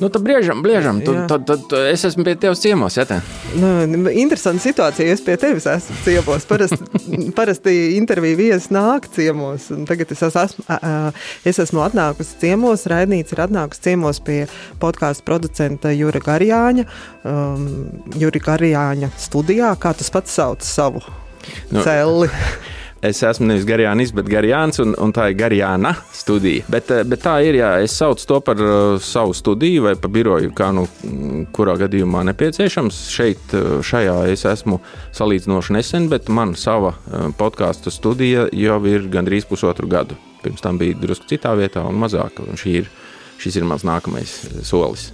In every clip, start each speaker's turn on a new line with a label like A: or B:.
A: Nu, tad briežam, briežam.
B: Jā.
A: tad, tad, tad es esmu pie tevis ciemos. Ja, te?
B: Nu, interesanta situācija. Es pie tevis esmu ciemos. Parasti, parasti interviju viesi nāk ciemos. Tagad es esmu, es esmu atnākusi ciemos. Raidnīca ir atnākusi ciemos pie podkāstu producenta Jura Garjāņa. Um, Jura Garjāņa studijā. Kā tas pats sauc savu
A: Nu,
B: celi?
A: Es esmu nevis Garijānis, bet Garijāns, un, un tā ir Garijāna studija. Bet, eh, bet tā ir, jā, es saucu to par uh, savu studiju vai par biroju, kā nu kurā gadījumā nepieciešams. Šeit, uh, šajā es esmu salīdzinoši nesen, bet man sava podkāstu studija jau ir gandrīz pusotru gadu. Pirms tam bija drusku citā vietā un mazāk. Un šī ir, šis ir mans nākamais eh, solis.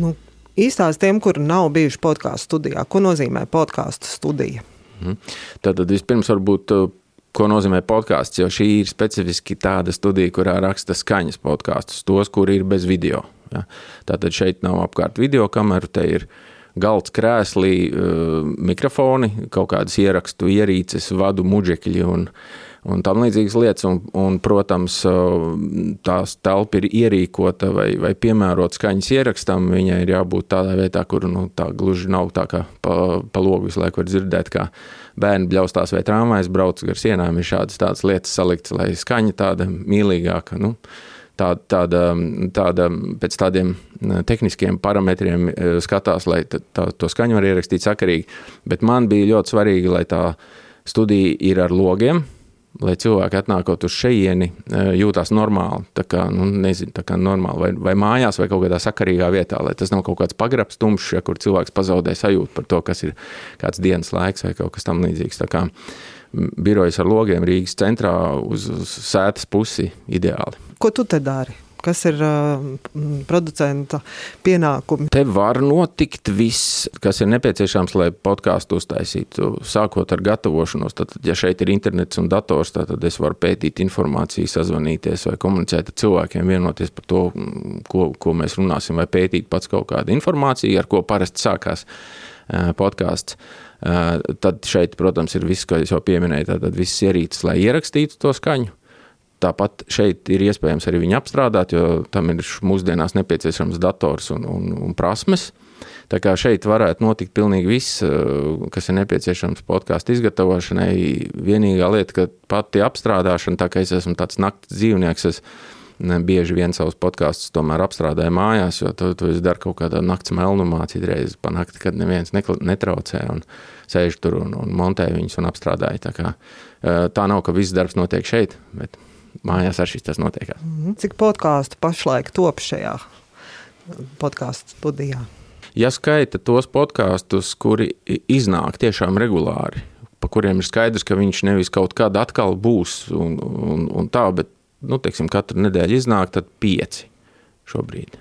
B: Nu, īstās tiem, kuri nav bijuši podkāstu studijā, ko nozīmē podkāstu studija?
A: Mhm. Tad tad vispirms varbūt. Ko nozīmē podkāsts? Jo šī ir specifiski tāda studija, kurā raksta skaņas podkāstus, tos, kuri ir bez video. Ja? Tātad šeit nav apkārt video kameru, te ir galds, krēslī, uh, mikrofoni, kaut kādas ierakstu ierīces, vadu muģekļi un, un tam līdzīgas lietas. Un, un, protams, tās telpa ir ierīkota vai, vai piemērota skaņas ierakstam. Viņai ir jābūt tādā vietā, kur nu, tā gluži nav tā kā pa, pa logu visu laiku var dzirdēt, kā bērni bļaustās vai tramvajs brauc gar sienām. Ir šādas tādas lietas saliktas, lai skaņa tāda mīlīgāka. Nu, tāda, tāda, tāda pēc tādiem tehniskiem parametriem skatās, lai tā, tā, to skaņu var ierakstīt sakarīgi. Bet man bija ļoti svarīgi, lai tā studija ir ar logiem, lai cilvēki atnākot uz šejieni jūtās normāli, tā kā, nu, nezinu, tā kā normāli, vai, vai mājās, vai kaut kādā sakarīgā vietā, lai tas nav kaut kāds pagrabs tumšs, ja, kur cilvēks pazaudē sajūtu par to, kas ir kāds dienas laiks vai kaut kas tam līdzīgs. Tā kā birojas ar logiem Rīgas centrā uz, uz sētas pusi ideāli.
B: Ko tu te dari? Kas ir producenta pienākumi?
A: Te var notikt viss, kas ir nepieciešams, lai podkāstu uztaisītu. Sākot ar gatavošanos, tad, ja šeit ir internets un dators, tad es varu pētīt informāciju, sazvanīties vai komunicēt ar cilvēkiem, vienoties par to, ko, ko mēs runāsim, vai pētīt pats kaut kādu informāciju, ar ko parasti sākās podkāsts. Tad šeit, protams, ir viss, ko es jau pieminēju, tad viss ierīces, lai ierakstītu to skaņu. Tāpat šeit ir iespējams arī viņu apstrādāt, jo tam ir mūsdienās nepieciešams dators un, un, un prasmes. Tā kā šeit varētu notikt pilnīgi viss, kas ir nepieciešams podkāstu izgatavošanai. Vienīgā lieta, ka pati apstrādāšana, tā kā es esmu tāds naktas dzīvnieks, es bieži vien savus podkāstus tomēr apstrādāju mājās, jo to, to es daru kaut kādā naktas melnumā, citreiz pa nakti, kad neviens netraucē un sēž tur un, un montē viņus un apstrādāju. Tā, kā, tā nav, ka viss darbs notiek šeit, bet mājās arī tas notiek.
B: Cik podkāstu pašlaik top šajā podkāstu studijā?
A: Ja skaita tos podkāstus, kuri iznāk tiešām regulāri, pa kuriem ir skaidrs, ka viņš nevis kaut kad atkal būs un, un, un tā, bet nu, teiksim, katru nedēļu iznāk, tad pieci šobrīd.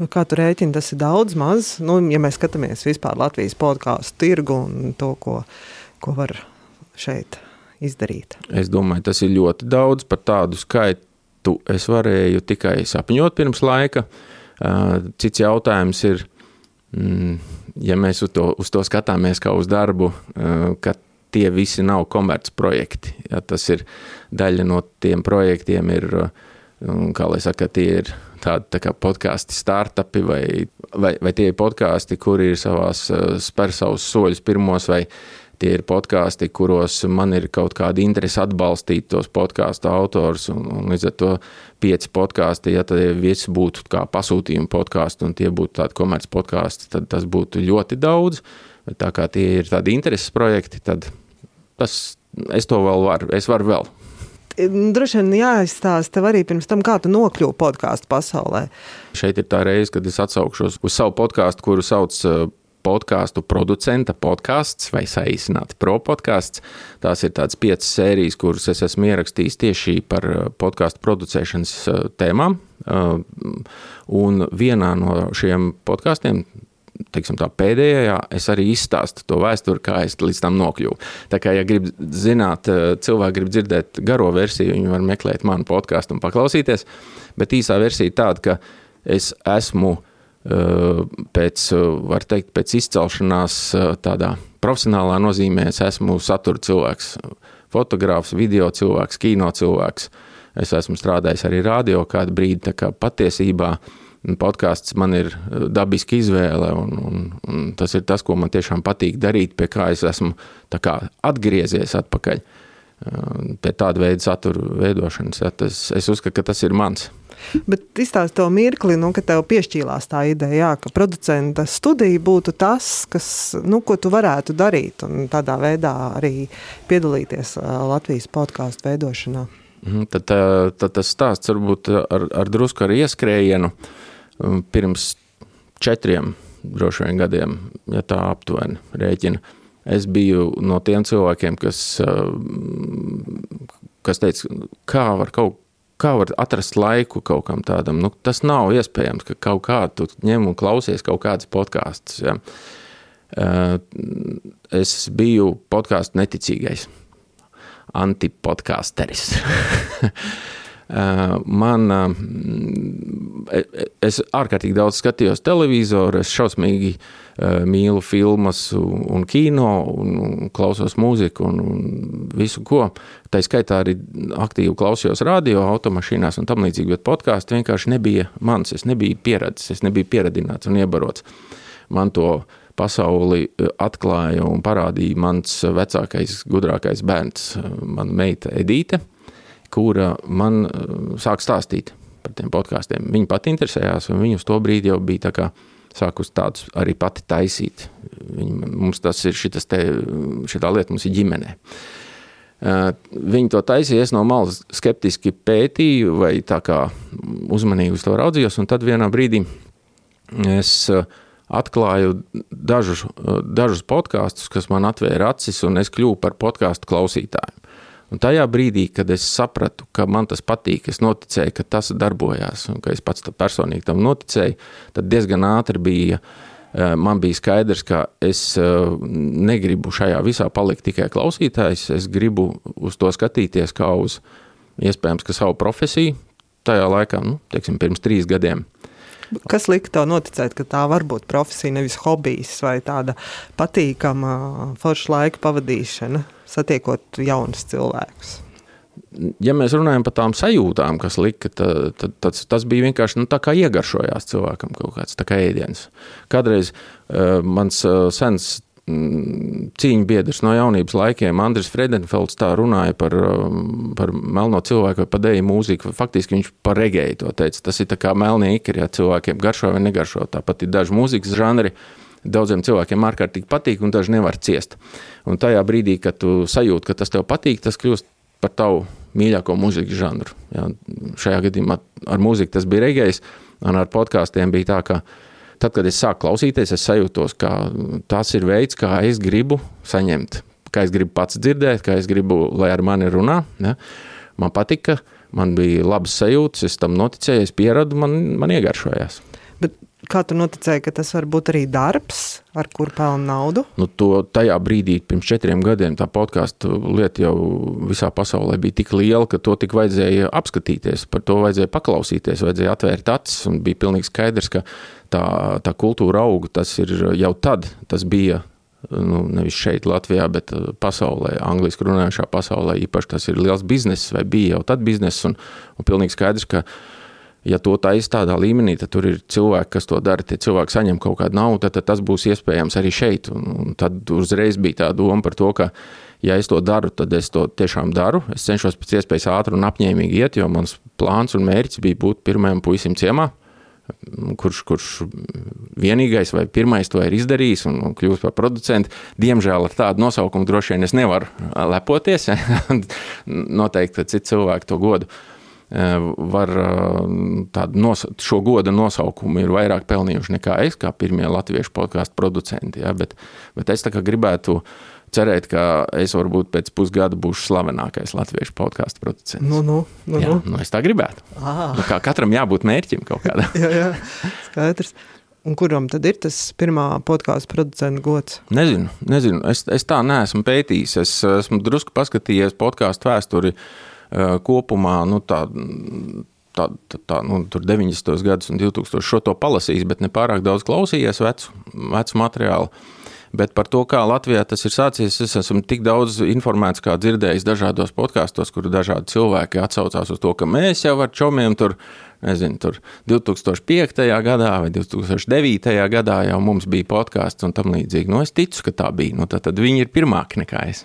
B: Nu, kā tu rēķini, tas ir daudz, maz. Nu, ja mēs skatāmies vispār Latvijas podkāstu tirgu un to, ko, ko var šeit izdarīt.
A: Es domāju, tas ir ļoti daudz. Par tādu skaitu es varēju tikai sapņot pirms laika. Cits jautājums ir, mm, ja mēs uz to, uz to skatāmies kā uz darbu, ka tie visi nav komercprojekti. Ja, tas ir daļa no tiem projektiem, ir, kā lai saka, tie ir tādi tā kā podkāstu startupi vai, vai, vai tie ir podkāsti, kuri ir savās spēr savus soļus pirmos vai Tie ir podkāsti, kuros man ir kaut kāda interese atbalstīt tos podkāstu autors. Un, un līdz ar to pieci podkāsti, ja tie visi būtu kā pasūtījuma podkāsti un tie būtu tādi komerces podkāsti, tad tas būtu ļoti daudz. Bet tā kā tie ir tādi intereses projekti, tad tas, es to vēl varu, es varu vēl.
B: Droši vien jāizstāsta tev arī pirms tam, kā tu nokļuvi podkāstu pasaulē.
A: Šeit ir tā reize, kad es atsaukšos uz savu podkāstu, kuru sauc podkāstu producenta podkāsts vai saīsināti pro podkāsts. Tās ir tādas piecas sērijas, kuras es esmu ierakstījis tieši par podkāstu producēšanas tēmām. Un vienā no šiem podkāstiem, teiksim, tā pēdējā, es arī izstāstu to vēsturi, kā es līdz tam nokļuvu. Tā kā, ja grib zināt, cilvēki grib dzirdēt garo versiju, viņi var meklēt manu podkāstu un paklausīties. Bet īsā versija tāda, ka es esmu pēc, var teikt, pēc izcelšanās tādā profesionālā nozīmē es esmu satura cilvēks, fotogrāfs, video cilvēks, kino cilvēks. Es esmu strādājis arī radio kādu brīdi, tā kā patiesībā Podkāsts man ir dabiska izvēle, un, un, un tas ir tas, ko man tiešām patīk darīt, pie kā es esmu kā atgriezies atpakaļ pie tāda veida satura veidošanas. Ja, tas, es uzskatu, ka tas ir mans.
B: Bet izstāst to mirkli, nu, ka tev piešķīlās tā ideja, jā, ka producenta studija būtu tas, kas, nu, ko tu varētu darīt un tādā veidā arī piedalīties Latvijas podkāstu veidošanā.
A: Mhm, tad, tad tas stāsts varbūt ar, ar drusku ar ieskrējienu pirms četriem droši vien gadiem, ja tā aptuveni rēķina. Es biju no tiem cilvēkiem, kas, kas teica, kā var kaut kā var atrast laiku kaut kam tādam. Nu, tas nav iespējams, ka kaut kā tu ņem un klausies kaut kādas podkāstus. Ja. Eh, es biju podkāstu neticīgais, antipodkāsteris. Eh, man, eh, es ārkārtīgi daudz skatījos televizoru, es šausmīgi Eh, mīlu filmas un kino, un klausos mūziku un, un visu ko. Tā skaitā arī aktīvi klausījos radio, automašīnās un tam līdzīgi, bet podkāsts vienkārši nebija mans. Es nebiju pieredzējis, es nebiju pieradināts un iebarots. Man to pasauli atklāja un parādīja mans vecākais, gudrākais bērns, mana meita Edīte, kura man sāk stāstīt par tiem podkāstiem. Viņa pati interesējās, un viņa uz to brīdi jau bija tā kā sākus tādus arī pati taisīt. Viņi, mums tas ir šitas te, šitā lieta, mums ir ģimenē. Viņi to taisīja, es no malas skeptiski pētīju, vai tā kā uzmanīgi uz to raudzījos, un tad vienā brīdī es atklāju dažus, dažus podkāstus, kas man atvēra acis, un es kļuvu par podkāstu klausītāju. Un tajā brīdī, kad es sapratu, ka man tas patīk, es noticēju, ka tas darbojās, un ka es pats tam personīgi tam noticēju, tad diezgan ātri bija. Eh, man bija skaidrs, ka es eh, negribu šajā visā palikt tikai klausītājs. Es gribu uz to skatīties kā uz iespējams savu profesiju. Tajā laikā, nu, teiksim, pirms trīs gadiem.
B: Kas lika tev noticēt, ka tā var būt profesija, nevis hobijs vai tāda patīkama forša laika pavadīšana? Satiekot jaunus cilvēkus.
A: Ja mēs runājam par tām sajūtām, kas lika, tad, tad, tad tas bija vienkārši nu, tā kā iegaršojās cilvēkam kaut kāds kā ēdiens. Kādreiz uh, mans uh, sens mm, cīņu biedrs no jaunības laikiem, Andris Fredenfelds, tā runāja par, um, par melno cilvēku vai par dēļu mūziku. Faktiski viņš par regēju to teica. Tas ir kā melnie ikri, ja cilvēkiem garšo vai negaršo. Tāpat ir daži mūzikas žanri, daudziem cilvēkiem ārkārtīgi patīk, un daži nevar ciest. Un tajā brīdī, kad tu sajūti, ka tas tev patīk, tas kļūst par tavu mīļāko mūzikas žanru. Ja, šajā gadījumā ar mūziku tas bija regējis, un ar podkāstiem bija tā, ka tad, kad es sāku klausīties, es sajūtos, ka tas ir veids, kā es gribu saņemt, kā es gribu pats dzirdēt, kā es gribu, lai ar mani runā. Ja. Man patika, man bija labas sajūtas, es tam noticēju, es pieradu, man, man iegaršojās.
B: Bet kā tu noticēji, ka tas var būt arī darbs, ar kur pelna naudu?
A: Nu, to tajā brīdī, pirms četriem gadiem, tā podkāstu lieta jau visā pasaulē bija tik liela, ka to tik vajadzēja apskatīties, par to vajadzēja paklausīties, vajadzēja atvērt acis, bija pilnīgi skaidrs, ka tā, tā kultūra auga, tas ir jau tad, tas bija nu, nevis šeit, Latvijā, bet uh, pasaulē, angļuiski runājošā pasaulē, īpaši tas ir liels bizness, vai bija jau tad bizness, un, un pilnīgi skaidrs, ka ja to taisa tādā līmenī, tad tur ir cilvēki, kas to dara. Tie cilvēki saņem kaut kādu naudu, tad, tad tas būs iespējams arī šeit. Un, un tad uzreiz bija tā doma par to, ka, ja es to daru, tad es to tiešām daru. Es cenšos pēc iespējas ātri un apņēmīgi iet, jo mans plāns un mērķis bija būt pirmajam puisim ciemā. Kurš, kurš vienīgais vai pirmais to ir izdarījis un, un kļūst par producentu. Diemžēl ar tādu nosaukumu droši vien es nevaru lepoties. Noteikti citi cilvēki to godu var eh, tādu nos, šo goda nosaukumu ir vairāk pelnījuši nekā es, kā pirmie latviešu podkāstu producenti. Ja, bet, bet es gribētu cerēt, ka es varbūt pēc pusgada būšu slavenākais latviešu podkāstu producents.
B: Nu, nu, nu,
A: jā, nu. nu, es tā gribētu. Nu, kā katram jābūt mērķim kaut kādam.
B: jā, jā, skaidrs. Un kuram tad ir tas pirmā podkāstu producenta gods?
A: Nezinu, nezinu. Es, es tā neesmu pētījis. Es esmu drusku paskatījies podkāstu vēsturi. Uh, Eh, kopumā nu, tā, tā, tā, tā nu, 90. gadus un 2000. šo to palasījis, bet ne pārāk daudz klausījies vecu, vecu materiālu. Bet par to, kā Latvijā tas ir sācies, es esmu tik daudz informēts, kā dzirdējis dažādos podkāstos, kur dažādi cilvēki atsaucās uz to, ka mēs jau ar čomiem tur nezinu, tur 2005. gadā vai 2009. gadā jau mums bija podkāsts un tam līdzīgi. Nu, es ticu, ka tā bija. Nu, tad, tad viņi ir pirmāki nekā es.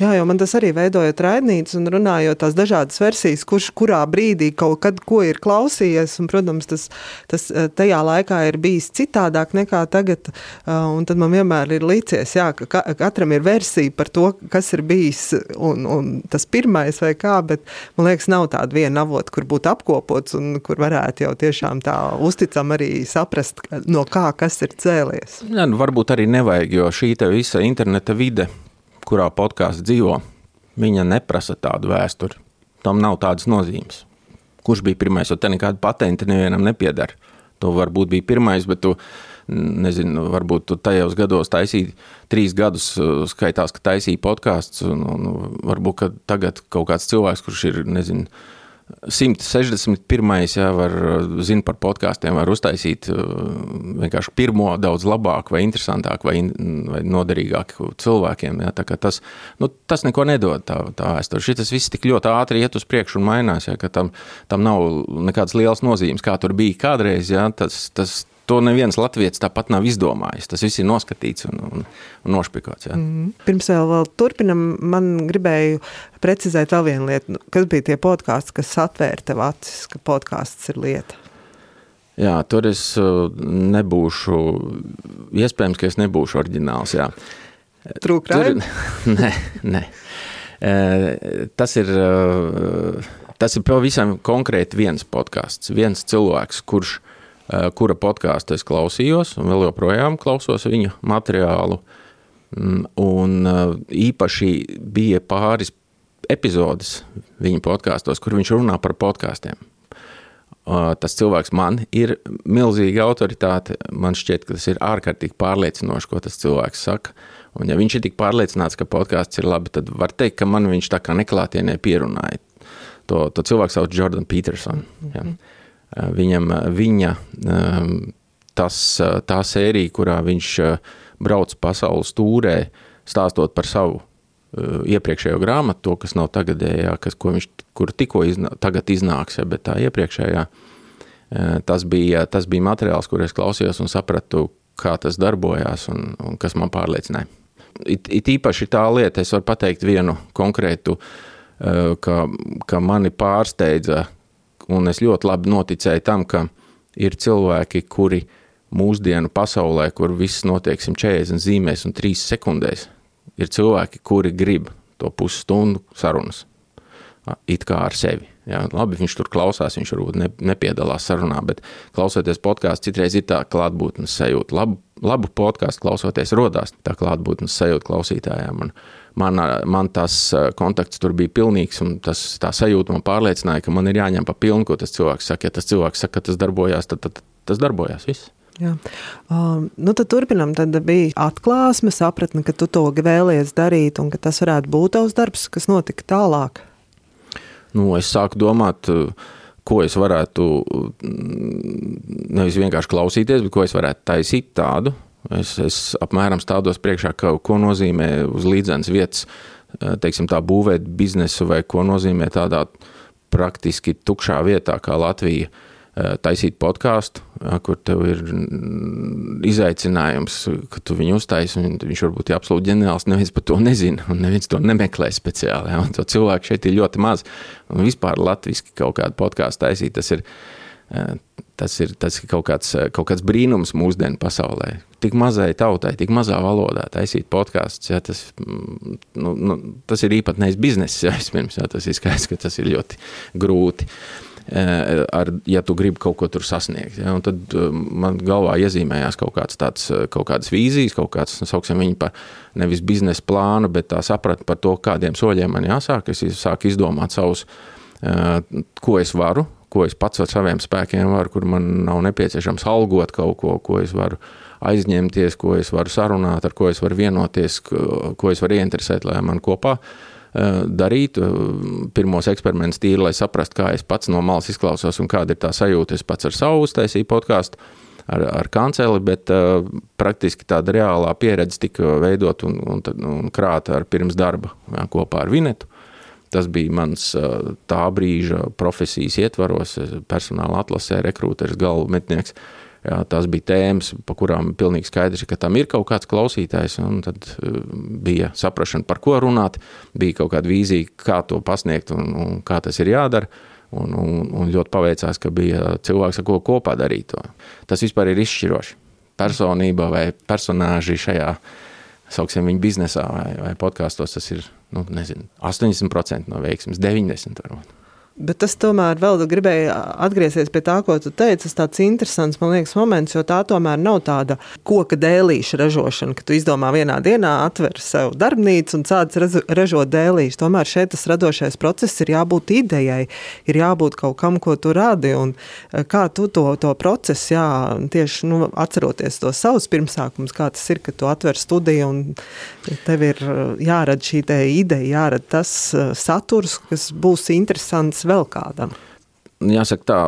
B: Jā, jo man tas arī veidojot raidnīcas un runājot tās dažādas versijas, kurš kurā brīdī kaut kad ko ir klausījies. Un, protams, tas, tas eh, tajā laikā ir bijis citādāk nekā tagad. Eh, un tad man vienmēr ir licies, jā, ka katram ir versija par to, kas ir bijis un, un tas pirmais vai kā, bet man liekas, nav tāda viena avota, kur būtu apkopots un kur varētu jau tiešām tā uzticam arī saprast, no kā kas ir cēlies.
A: Jā, nu, varbūt arī nevajag, jo šī visa interneta vide kurā podkāsts dzīvo, viņa neprasa tādu vēsturi. Tam nav tādas nozīmes. Kurš bija pirmais, jo te nekāda patenta nevienam nepiedara. Tu varbūt biji pirmais, bet tu, nezinu, varbūt tu tajos gados taisīji, trīs gadus uh, skaitās, ka taisīji podkāsts, varbūt tagad kaut kāds cilvēks, kurš ir, nezinu, 161. Jā, var zināt par podkāstiem, var uztaisīt uh, vienkārši pirmo daudz labāku, vai interesantāku, vai, vai noderīgāku cilvēkiem. Jā, tas, nu, tas neko nedod tā, tā vēsture. Šis viss tik ļoti ātri iet uz priekšu un mainās, jā, ka tam, tam nav nekādas lielas nozīmes, kā tur bija kādreiz. Jā, tas, tas, To neviens latviečs tāpat nav izdomājis. Tas viss ir noskatīts un, un, un nošpikots. Jā. Mm.
B: Pirms vēl, vēl turpinam, man gribēju precizēt vēl vienu lietu. Kas bija tie podkāsti, kas atvēra tev acis, ka podkāsts ir lieta?
A: Jā, tur es uh, nebūšu, iespējams, ka es nebūšu oriģināls.
B: Trūkrājumi?
A: Nē, nē. Tas ir, uh, tas ir pavisam konkrēti viens podkāsts, viens cilvēks, kurš uh, Eh, kura podkāstu es klausījos, un vēl joprojām klausos viņa materiālu. Mm, un eh, īpaši bija pāris epizodes viņa podkāstos, kur viņš runā par podkāstiem. Eh, tas cilvēks man ir milzīga autoritāte. Man šķiet, ka tas ir ārkārtīgi pārliecinoši, ko tas cilvēks saka. Un, ja viņš ir tik pārliecināts, ka podkāsts ir labi, tad var teikt, ka man viņš tā kā neklātienē pierunāja. To, to cilvēku sauc Jordan Peterson. Mm -hmm. ja. Eh, viņam eh, viņa ehm, tas, eh, tā sērija, kurā viņš brauc pasaules tūrē, stāstot par savu iepriekšējo grāmatu, to, kas nav tagadējā, kas, ko viņš kur tikko iznā, tagad iznāks, ja, bet tā iepriekšējā, tas bija, tas bija materiāls, kur es klausījos un sapratu, kā tas darbojās un, un kas man pārliecināja. It, it īpaši tā lieta, es varu pateikt vienu konkrētu, ka, ka mani pārsteidza un es ļoti labi noticēju tam, ka ir cilvēki, kuri mūsdienu pasaulē, kur viss notiek 140 zīmēs un 3 sekundēs, ir cilvēki, kuri grib to pusstundu sarunas. It kā ar sevi. Jā, labi, viņš tur klausās, viņš varbūt ne, nepiedalās sarunā, bet klausoties podkāstu, citreiz ir tā klātbūtnes sajūta. Labu, labu podkāstu klausoties, rodās tā klātbūtnes sajūta klausītājiem. Un, man, man tas eh, kontakts tur bija pilnīgs, un tas, tā sajūta man pārliecināja, ka man ir jāņem pa pilnu, ko tas cilvēks saka. Ja tas cilvēks saka, ka tas darbojās, tad, tad, tas darbojās. Viss.
B: Jā. Um, nu tad turpinām. Tad bija atklāsme, sapratne, ka tu to vēlies darīt un ka tas varētu būt tavs darbs, kas notika tālāk.
A: Nu, es sāku domāt, ko es varētu mm, nevis vienkārši klausīties, bet ko es varētu taisīt tādu, Es, es apmēram stādos priekšā, ka, ko nozīmē uz līdzenas vietas, eh, teiksim, tā būvēt biznesu vai ko nozīmē tādā praktiski tukšā vietā kā Latvija eh, taisīt podkāstu, kur tev ir mm, izaicinājums, ka tu viņu uztaisi, un viņš varbūt ir absolūti ģeniāls, neviens par to nezina, un neviens to nemeklē speciāli, ja, to cilvēku šeit ir ļoti maz, un vispār latviski kaut kādu podkāstu taisīt, tas ir, eh, tas ir, tas ir kaut, kāds, kaut kāds brīnums mūsdienu pasaulē, tik mazai tautai, tik mazā valodā taisīt podkāstus. Ja, tas, mm, nu, nu, tas ir īpatnējs bizness, ja, vispirms, ja, tas ir skaidrs, ka tas ir ļoti grūti. Eh, ar, ja tu gribi kaut ko tur sasniegt, ja, tad eh, man galvā iezīmējās kaut, tāds, eh, kaut kādas vīzijas, kaut kāds, nu, sauksim viņu par nevis biznesa plānu, bet tā sapratni par to, kādiem soļiem man jāsāk. Es sāku izdomāt savus, ko es varu, ko es pats ar saviem spēkiem varu, kur man nav nepieciešams algot kaut ko, ko es varu aizņemties, ko es varu sarunāt, ar ko es varu vienoties, ko es varu ieinteresēt, lai man kopā eh, darītu pirmos eksperimentus tīri, lai saprastu, kā es pats no malas izklausos un kāda ir tā sajūta. Es pats ar savu uztaisīju podkāstu ar, ar kanceli, bet uh, praktiski tāda reālā pieredze tika veidot un, un, un krāta ar pirms darba jā, kopā ar Vinetu. Tas bija mans tā brīža profesijas ietvaros, personāla atlasē, rekrūteris, galvenmetnieks. Jā, tās bija tēmas, par kurām pilnīgi skaidrs, ka tam ir kaut kāds klausītājs. Tad bija saprāšana, par ko runāt, bija kaut kāda vīzija, kā to pasniegt un, un kā tas ir jādara. Un, un, un ļoti paveicās, ka bija cilvēks, ar ko kopā darīt to. Tas vispār ir izšķiroši. Personība vai personāži šajā, sauksim viņu biznesā vai, vai podkāstos, tas ir nu, nezinu, 80% no veiksmes, 90% varbūt.
B: Bet tas tomēr vēl gribēja atgriezties pie tā, ko tu teici. Tas tāds interesants, liekas, moments, jo tā tomēr nav tāda koka dēlīša ražošana, ka tu izdomā vienā dienā atver sev darbnīcu un sāc ražot dēlīšu. Tomēr šeit tas radošais process ir jābūt idejai, ir jābūt kaut kam, ko tu radi. Un e, kā tu to, to procesu, jā, tieši nu, atceroties to savus pirmsākumus, kā tas ir, ka tu atver studiju un tev ir e, jārada šī ideja, jārada tas e, saturs, kas būs interesants liekas vēl kādam?
A: Jāsaka tā,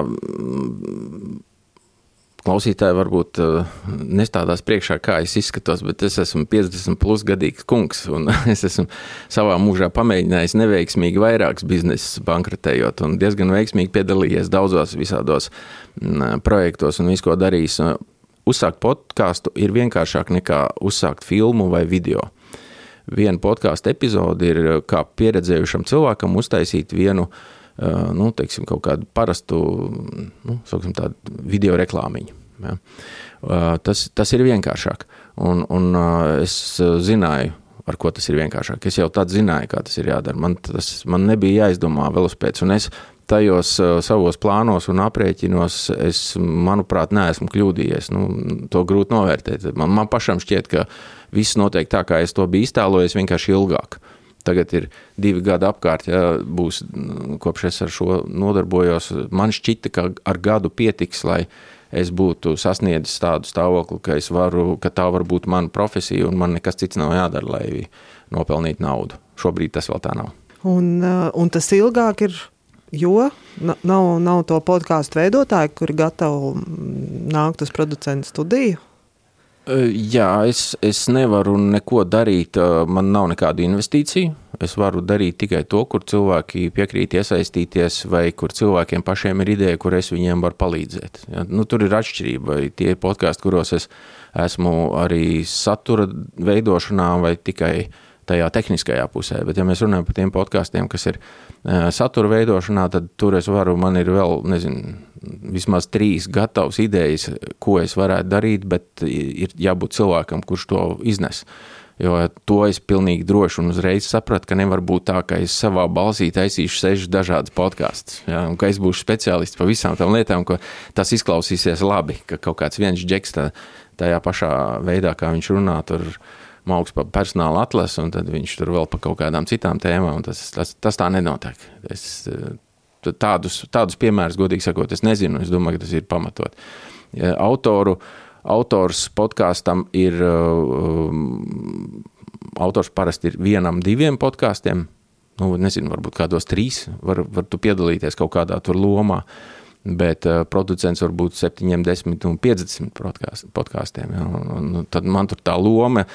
A: klausītāji varbūt eh, nestādās priekšā, kā es izskatos, bet es esmu 50 plus gadīgs kungs, un es esmu savā mūžā pamēģinājis neveiksmīgi vairākus biznesus bankrotējot, un diezgan veiksmīgi piedalījies daudzos visādos mm, projektos un visu, ko darījis. Uzsākt podkāstu ir vienkāršāk nekā uzsākt filmu vai video. Viena podkāstu epizode ir kā pieredzējušam cilvēkam uztaisīt vienu nu, teiksim, kaut kādu parastu nu, video reklāmiņu. Ja. Tas, tas ir vienkāršāk. Un, un es zināju, ar ko tas ir vienkāršāk. Es jau tādu zināju, kā tas ir jādara. Man, tas, man nebija jāizdomā velospēds. Un es tajos savos plānos un aprēķinos, es, manuprāt, neesmu kļūdījies. Nu, to grūti novērtēt. Man, man pašam šķiet, ka viss notiek tā, kā es to biju iztēlojies, vienkārši ilgāk. Uh, Tagad ir divi gadi apkārt, ja būs kopš es ar šo nodarbojos. Man šķita, ka ar gadu pietiks, lai es būtu sasniedzis tādu stāvokli, ka, varu, ka tā var būt mana profesija un man nekas cits nav jādara, lai nopelnītu naudu. Šobrīd tas vēl tā nav.
B: Un, uh, un tas ilgāk ir, jo nav, nav to podkāstu veidotāju, kuri gatavi nākt uz producentu studiju.
A: Jā, es, es nevaru neko darīt. Man nav nekādu investīciju. Es varu darīt tikai to, kur cilvēki piekrīt iesaistīties, vai kur cilvēkiem pašiem ir ideja, kur es viņiem varu palīdzēt. Ja, nu, tur ir atšķirība. Tie podkāsti, kuros es esmu arī satura veidošanā, vai tikai tajā tehniskajā pusē. Bet, ja mēs runājam par tiem podkāstiem, kas ir satura veidošanā, tad tur es varu, man ir vēl, nezinu, vismaz trīs gatavas idejas, ko es varētu darīt, bet ir jābūt cilvēkam, kurš to iznes. Jo to es pilnīgi droši un uzreiz sapratu, ka nevar būt tā, ka es savā balsī taisīšu sešas dažādas podkāstus. Ja, un ka es būšu speciālists par visām tām lietām, ka tas izklausīsies labi, ka kaut kāds viens džeks tā, tajā pašā veidā, kā viņš runā, tur mākslinieks par personāla atlasi, un tad viņš tur vēl par kaut kādām citām tēmām. Tas, tas, tas tā nenotiek. Es Tādus, tādus piemērus, godīgi sakot, es nezinu. Es domāju, ka tas ir pamatot. Autoru, autors podkāstam ir. Um, autors parasti ir vienam, diviem podkāstiem. Nu, nezinu, varbūt kādos trīs var, var tu piedalīties kaut kādā tur lomā. Bet uh, producents var būt 7, 10 un 50 podkāstiem. Tad man tur tā loma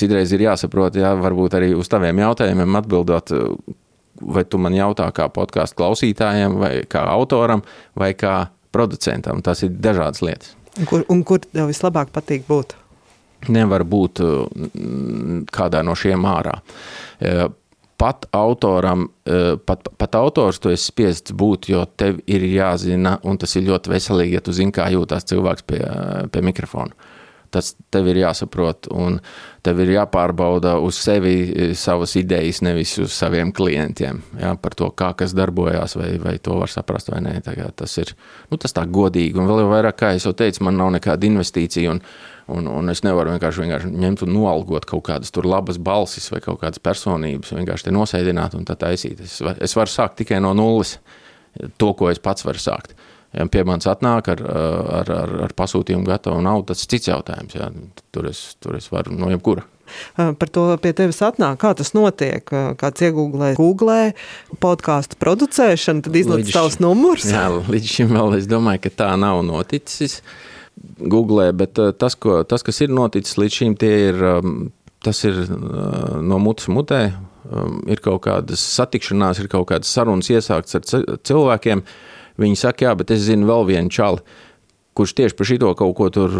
A: citreiz ir jāsaprot, ja, varbūt arī uz taviem jautājumiem atbildot, vai tu man jautā kā podkāstu klausītājiem, vai kā autoram, vai kā producentam. Tas ir dažādas lietas.
B: Un kur, un kur tev vislabāk patīk būt?
A: Nevar būt kādā no šiem ārā. Pat autoram, e, pat, pat autors tu esi spiests būt, jo tev ir jāzina, un tas ir ļoti veselīgi, ja tu zini, kā jūtas cilvēks pie, pie mikrofona. Tas tev ir jāsaprot, un tev ir jāpārbauda uz sevi e, savas idejas, nevis uz saviem klientiem. Jā, par to, kā kas darbojās, vai, vai to var saprast vai nē. Tas ir nu, tas tā godīgi, un vēl vairāk, kā jau teicu, man nav nekāda investīcija. Un, Un, un es nevaru vienkārši, vienkārši ņemt un noalgot kaut kādas tur labas balsis vai kaut kādas personības, vienkārši te nosēdināt un tā taisīt. Es, es varu sākt tikai no nulles to, ko es pats varu sākt. Ja pie manis atnāk ar, ar, ar, ar pasūtījumu gatavu naudu, tas cits jautājums. Jā. Tur, es, tur es varu no jebkura.
B: Par to pie tevis atnāk, kā tas notiek. Kāds iegūlē, googlē podkāstu producēšanu, tad izlaiž tavs numurs.
A: Jā, līdz šim vēl es domāju, ka tā nav noticis. Googlē, bet tas, ko, tas, kas ir noticis līdz šim, ir, tas ir no mutes mutē um, ir kaut kādas satikšanās, ir kaut kādas sarunas iesāktas ar cilvēkiem, viņi saka, jā, bet es zinu vēl vienu čali, kurš tieši par šito kaut ko tur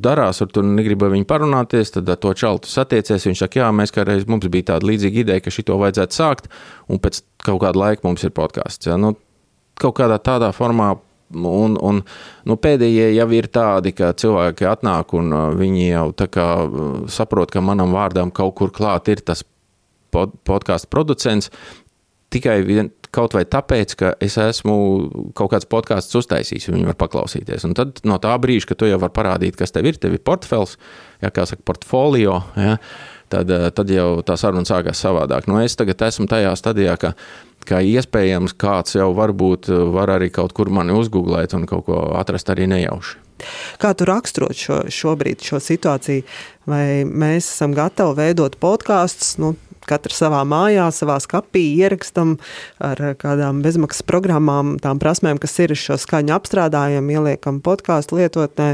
A: darās, ar to negribu ar viņu parunāties, tad ar to čalu tu satiecies. Viņš saka, jā, mēs kādreiz mums bija tāda līdzīga ideja, ka šito vajadzētu sākt, un pēc kaut kāda laika mums ir podkāsts. Ja? Nu, kaut kādā tādā formā Un, un, nu, pēdējie jau ir tādi, ka cilvēki atnāk un uh, viņi jau uh, saprot, ka manam vārdam kaut kur klāt ir tas pod, podkāstu producents. Tikai vien, kaut vai tāpēc, ka es esmu kaut kāds podkāsts uztaisījis, un viņi var paklausīties. Un tad no tā brīža, kad tu jau vari parādīt, kas tev ir, tev ir portfels, ja, kā saka, portfolio. Ja, tad, uh, tad jau tā saruna sākās savādāk. Nu, es tagad esmu tajā stadijā, ka ka iespējams kāds jau varbūt eh, var arī kaut kur mani uzgooglēt un kaut ko atrast arī nejauši.
B: Kā tu raksturot šo, šobrīd šo situāciju? Vai mēs esam gatavi veidot podkāstus, nu, katrs savā mājā, savā skapī ierakstam ar kādām bezmaksas programmām, tām prasmēm, kas ir šo skaņu apstrādājam, ieliekam podkāstu lietotnē,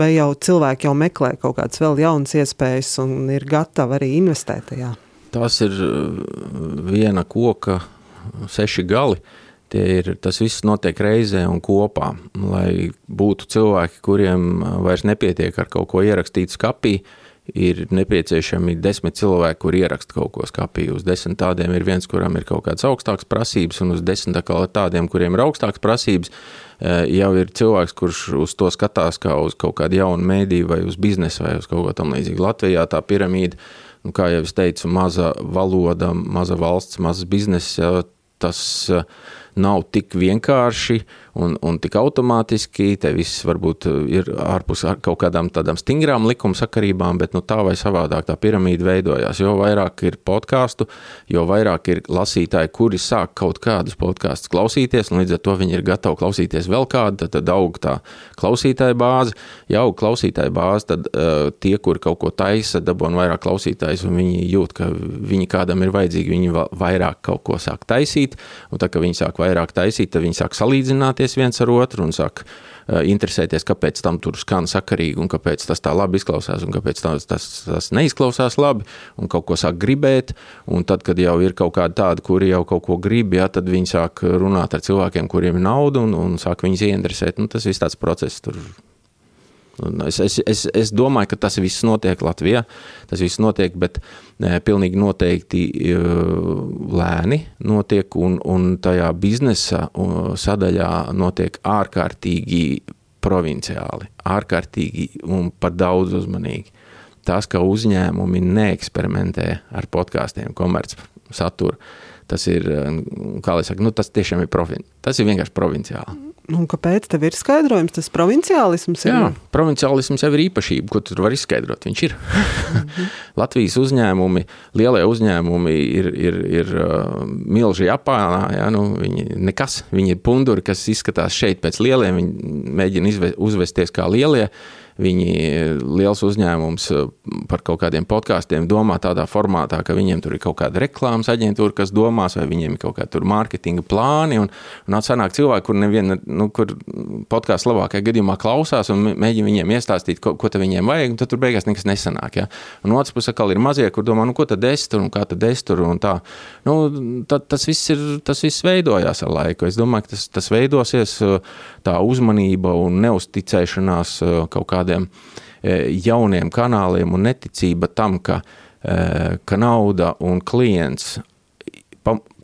B: vai jau cilvēki jau meklē kaut kādas vēl jaunas iespējas un ir gatavi arī investēt tajā?
A: Tas ir viena koka seši gali. Ir, tas viss notiek reizē un kopā. Lai būtu cilvēki, kuriem vairs nepietiek ar kaut ko ierakstīt skapī, ir nepieciešami desmit cilvēki, kur ieraksta kaut ko skapī. Uz desmit tādiem ir viens, kuram ir kaut kādas augstākas prasības, un uz desmit tādiem, kuriem ir augstākas prasības, e, jau ir cilvēks, kurš uz to skatās kā uz kaut kādu jaunu mēdīju vai uz biznesu vai uz kaut ko tam līdzīgu. Latvijā tā piramīda, nu, kā jau es teicu, maza valoda, maza valsts, mazs bizness, tas uh, nav tik vienkārši un, un tik automātiski. Te viss varbūt ir ārpus ar kaut kādām tādām stingrām likumsakarībām, bet nu, tā vai savādāk tā piramīda veidojās. Jo vairāk ir podkāstu, jo vairāk ir lasītāji, kuri sāk kaut kādus podkāstus klausīties, un līdz ar to viņi ir gatavi klausīties vēl kādu, tad, tad aug tā klausītāja bāze. Ja aug klausītāja bāze, tad uh, tie, kuri kaut ko taisa, dabūna vairāk klausītājus, un viņi jūt, ka viņi kādam ir vajadzīgi, viņi vairāk kaut ko sāk taisīt, un tā kā viņi sāk vairāk taisīt, tad viņi sāk salīdzināties viens ar otru un sāk uh, interesēties, kāpēc tam tur skan sakarīgi un kāpēc tas tā labi izklausās un kāpēc tas, tas, tas neizklausās labi un kaut ko sāk gribēt. Un tad, kad jau ir kaut kādi tādi, kuri jau kaut ko grib, ja, tad viņi sāk runāt ar cilvēkiem, kuriem ir nauda un, un sāk viņus ieinteresēt. Nu, tas viss tāds process tur Es, es, es, es domāju, ka tas viss notiek Latvijā. Tas viss notiek, bet ne, pilnīgi noteikti e, lēni notiek, un, un tajā biznesa sadaļā notiek ārkārtīgi provinciāli, ārkārtīgi un par daudz uzmanīgi. Tas, ka uzņēmumi neeksperimentē ar podkāstiem, komerc saturu, tas ir, kā lai saka, nu, tas tiešām ir, provin tas ir vienkārši provinciāli.
B: Un kāpēc tev ir skaidrojums? Tas provinciālisms
A: ir. Jā, provinciālisms jau ir īpašība, ko tu vari izskaidrot. Viņš ir. Mm -hmm. Latvijas uzņēmumi, lielie uzņēmumi ir, ir, ir uh, milži Japānā. Ja? Nu, viņi nekas, viņi ir punduri, kas izskatās šeit pēc lieliem, viņi mēģina izve, uzvesties kā lielie. Viņi liels uzņēmums eh, par kaut kādiem podkāstiem domā tādā formātā, ka viņiem tur ir kaut kāda reklāmas aģentūra, kas domās, vai viņiem ir kaut kāda mārketinga plāni. Un, un atsanāk cilvēki, kur neviena, nu, kur podkāsts labākajā gadījumā klausās un mēģina viņiem iestāstīt, ko, ko viņiem vajag, un tad tur beigās nekas nesanāk. Ja? Un otrs puses atkal ir mazie, kur domā, nu, ko tad es tur un kā tad es tur un tā. Nu, tad, tas, viss ir, tas viss veidojās ar laiku. Es domāju, ka tas, tas veidosies tā uzmanība un neusticēšanās kaut kādā kādiem e, jauniem kanāliem un neticība tam, ka, e, ka nauda un klients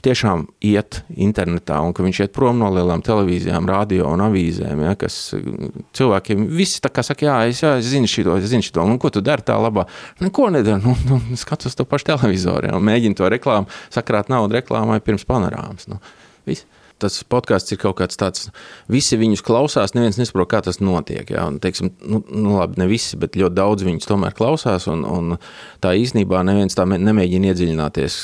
A: tiešām iet internetā un ka viņš iet prom no lielām televīzijām, radio un avīzēm, ja, kas cilvēkiem visi tā kā saka, jā, es, jā, es zinu šito, es zinu šito, un ko tu dari tā labā? Neko nedaru, nu, nu skatos to pašu televizoru, ja, un mēģinu to reklāmu, sakrāt naudu reklāmai pirms panorāmas, nu, viss tas podkāsts ir kaut kāds tāds, visi viņus klausās, neviens nesaprot, kā tas notiek. Jā, un, teiksim, nu, nu, labi, ne visi, bet ļoti daudz viņus tomēr klausās, un, un tā īstenībā neviens tā nemēģina iedziļināties,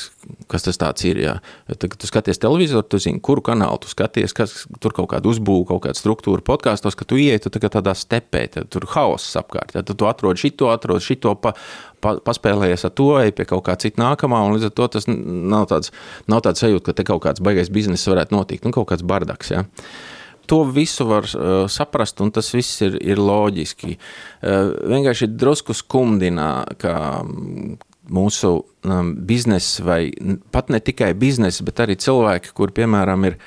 A: kas tas ir. Jā. Tad, kad tu skaties televizoru, tu zini, kuru kanālu tu skaties, kas tur kaut kāda uzbūve, kaut kāda struktūra podkāstos, ka tu ieiet tu tā tādā stepē, tad tur hauss apkārt. Tad tu atrod šito, atrod šito, pa, pa, paspēlējies ar to, ej pie kaut kā cita nākamā, un līdz ar to tas nav tāds, nav tāds sajūta, ka te kaut kāds baigais bizness varētu notikt, nu kaut kāds bardaks. Ja to visu var uh, saprast, un tas viss ir, ir loģiski. Uh, vienkārši drusku skumdinā, ka mūsu um, biznesa, vai pat ne tikai biznesa, bet arī cilvēki, kur, piemēram, ir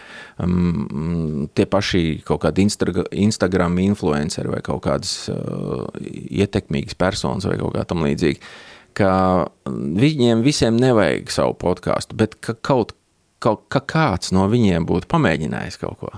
A: um, tie paši kaut kādi Insta, Instagram influenceri vai kaut kādas uh, ietekmīgas personas vai kaut kā tam līdzīga, ka viņiem visiem nevajag savu podkāstu, bet ka kaut, kaut ka kāds no viņiem būtu pamēģinājis kaut ko.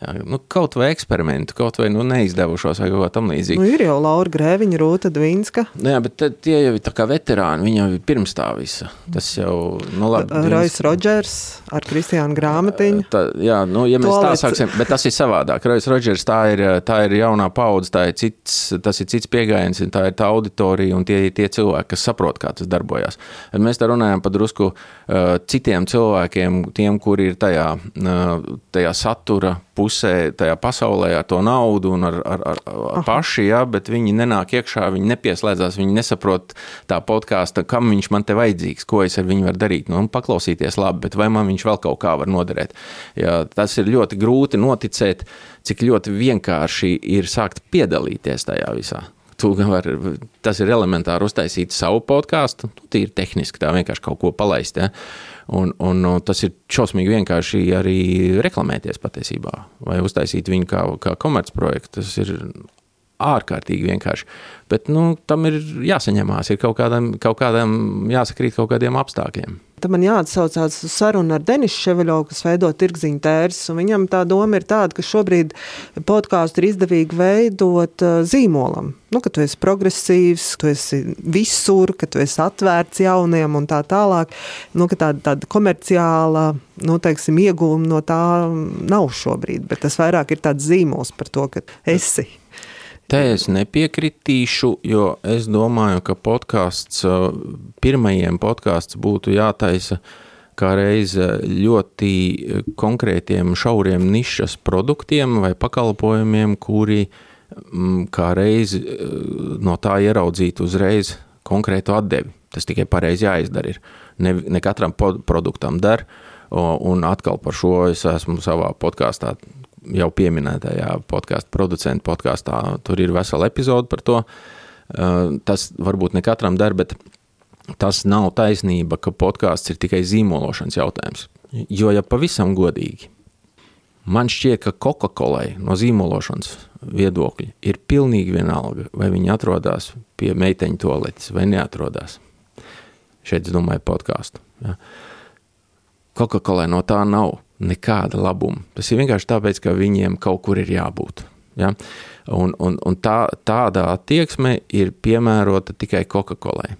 A: Jā, nu, kaut vai eksperimentu, kaut vai nu, neizdevušos, vai kaut kā tamlīdzīga.
B: Nu, ir jau Laura Grēviņa, Rūta Dvīnska.
A: Nu, jā, bet tie jau ir kā veterāni, viņi jau ir pirms tā visa. Tas jau, nu labi.
B: Rojas Rodžers ar Kristiānu Grāmatiņu.
A: Tā, jā, nu, ja mēs Tolets. tā sāksim, bet tas ir savādāk. Rojas Rodžers, tā ir, tā ir jaunā paudze, tā ir cits, tas ir cits pieejams, tā ir tā auditorija un tie ir tie cilvēki, kas saprot, kā tas darbojas. Bet mēs te runājam par drusku uh, citiem cilvēkiem, tiem, kuri ir tajā, uh, tajā satura pusē, tajā pasaulē ar to naudu un ar, ar, ar, ar paši, ja, bet viņi nenāk iekšā, viņi nepieslēdzās, viņi nesaprot tā podkāstu, kam viņš man te vajadzīgs, ko es ar viņu varu darīt. Nu, paklausīties labi, bet vai man viņš vēl kaut kā var noderēt. Ja, tas ir ļoti grūti noticēt, cik ļoti vienkārši ir sākt piedalīties tajā visā. Var, tas ir elementāri uztaisīt savu podkāstu, nu, tīri tehniski, tā vienkārši kaut ko palaist. Ja. Un, un tas ir šausmīgi vienkārši arī reklamēties patiesībā, vai uztaisīt viņu kā, kā komercprojektu. Tas ir ārkārtīgi vienkārši. Bet nu, tam ir jāsaņemās, ir kaut kādam, kaut kādam jāsakrīt kaut kādiem apstākļiem.
B: Tad man jāatsaucās uz sarunu ar Denisu Ševeļovu, kas veido tirgziņu tērs. Viņam tā doma ir tāda, ka šobrīd podkāstu ir izdevīgi veidot uh, zīmolam. Nu, ka tu esi progresīvs, tu esi visur, ka tu esi atvērts jauniem un tā tālāk. Nu, tāda, tāda komerciāla nu, teiksim, ieguvuma no tā nav šobrīd, bet tas vairāk ir tāds zīmols par to, ka esi.
A: Te es nepiekritīšu, jo es domāju, ka podkāsts, pirmajiem podkāsts būtu jātaisa kā reize ļoti konkrētiem, šauriem nišas produktiem vai pakalpojumiem, kuri kā reizi no tā ieraudzītu uzreiz konkrētu atdevi. Tas tikai pareizi jāizdara. Ir. Ne, ne katram produktam der, un atkal par šo es esmu savā podkāstā jau pieminētajā podkāstu producentu podkāstā. Tur ir vesela epizode par to. Uh, tas varbūt ne katram der, bet tas nav taisnība, ka podkāsts ir tikai zīmološanas jautājums. Jo, ja pavisam godīgi, man šķiet, ka Coca-Colai no zīmološanas viedokļa ir pilnīgi vienalga, vai viņi atrodas pie meiteņu toaletes vai neatrodas. Šeit es domāju podkāstu. Ja. Coca-Colai no tā nav nekāda labuma. Tas ir vienkārši tāpēc, ka viņiem kaut kur ir jābūt. Ja? Un, un, un tā, tāda attieksme ir piemērota tikai Coca-Colai.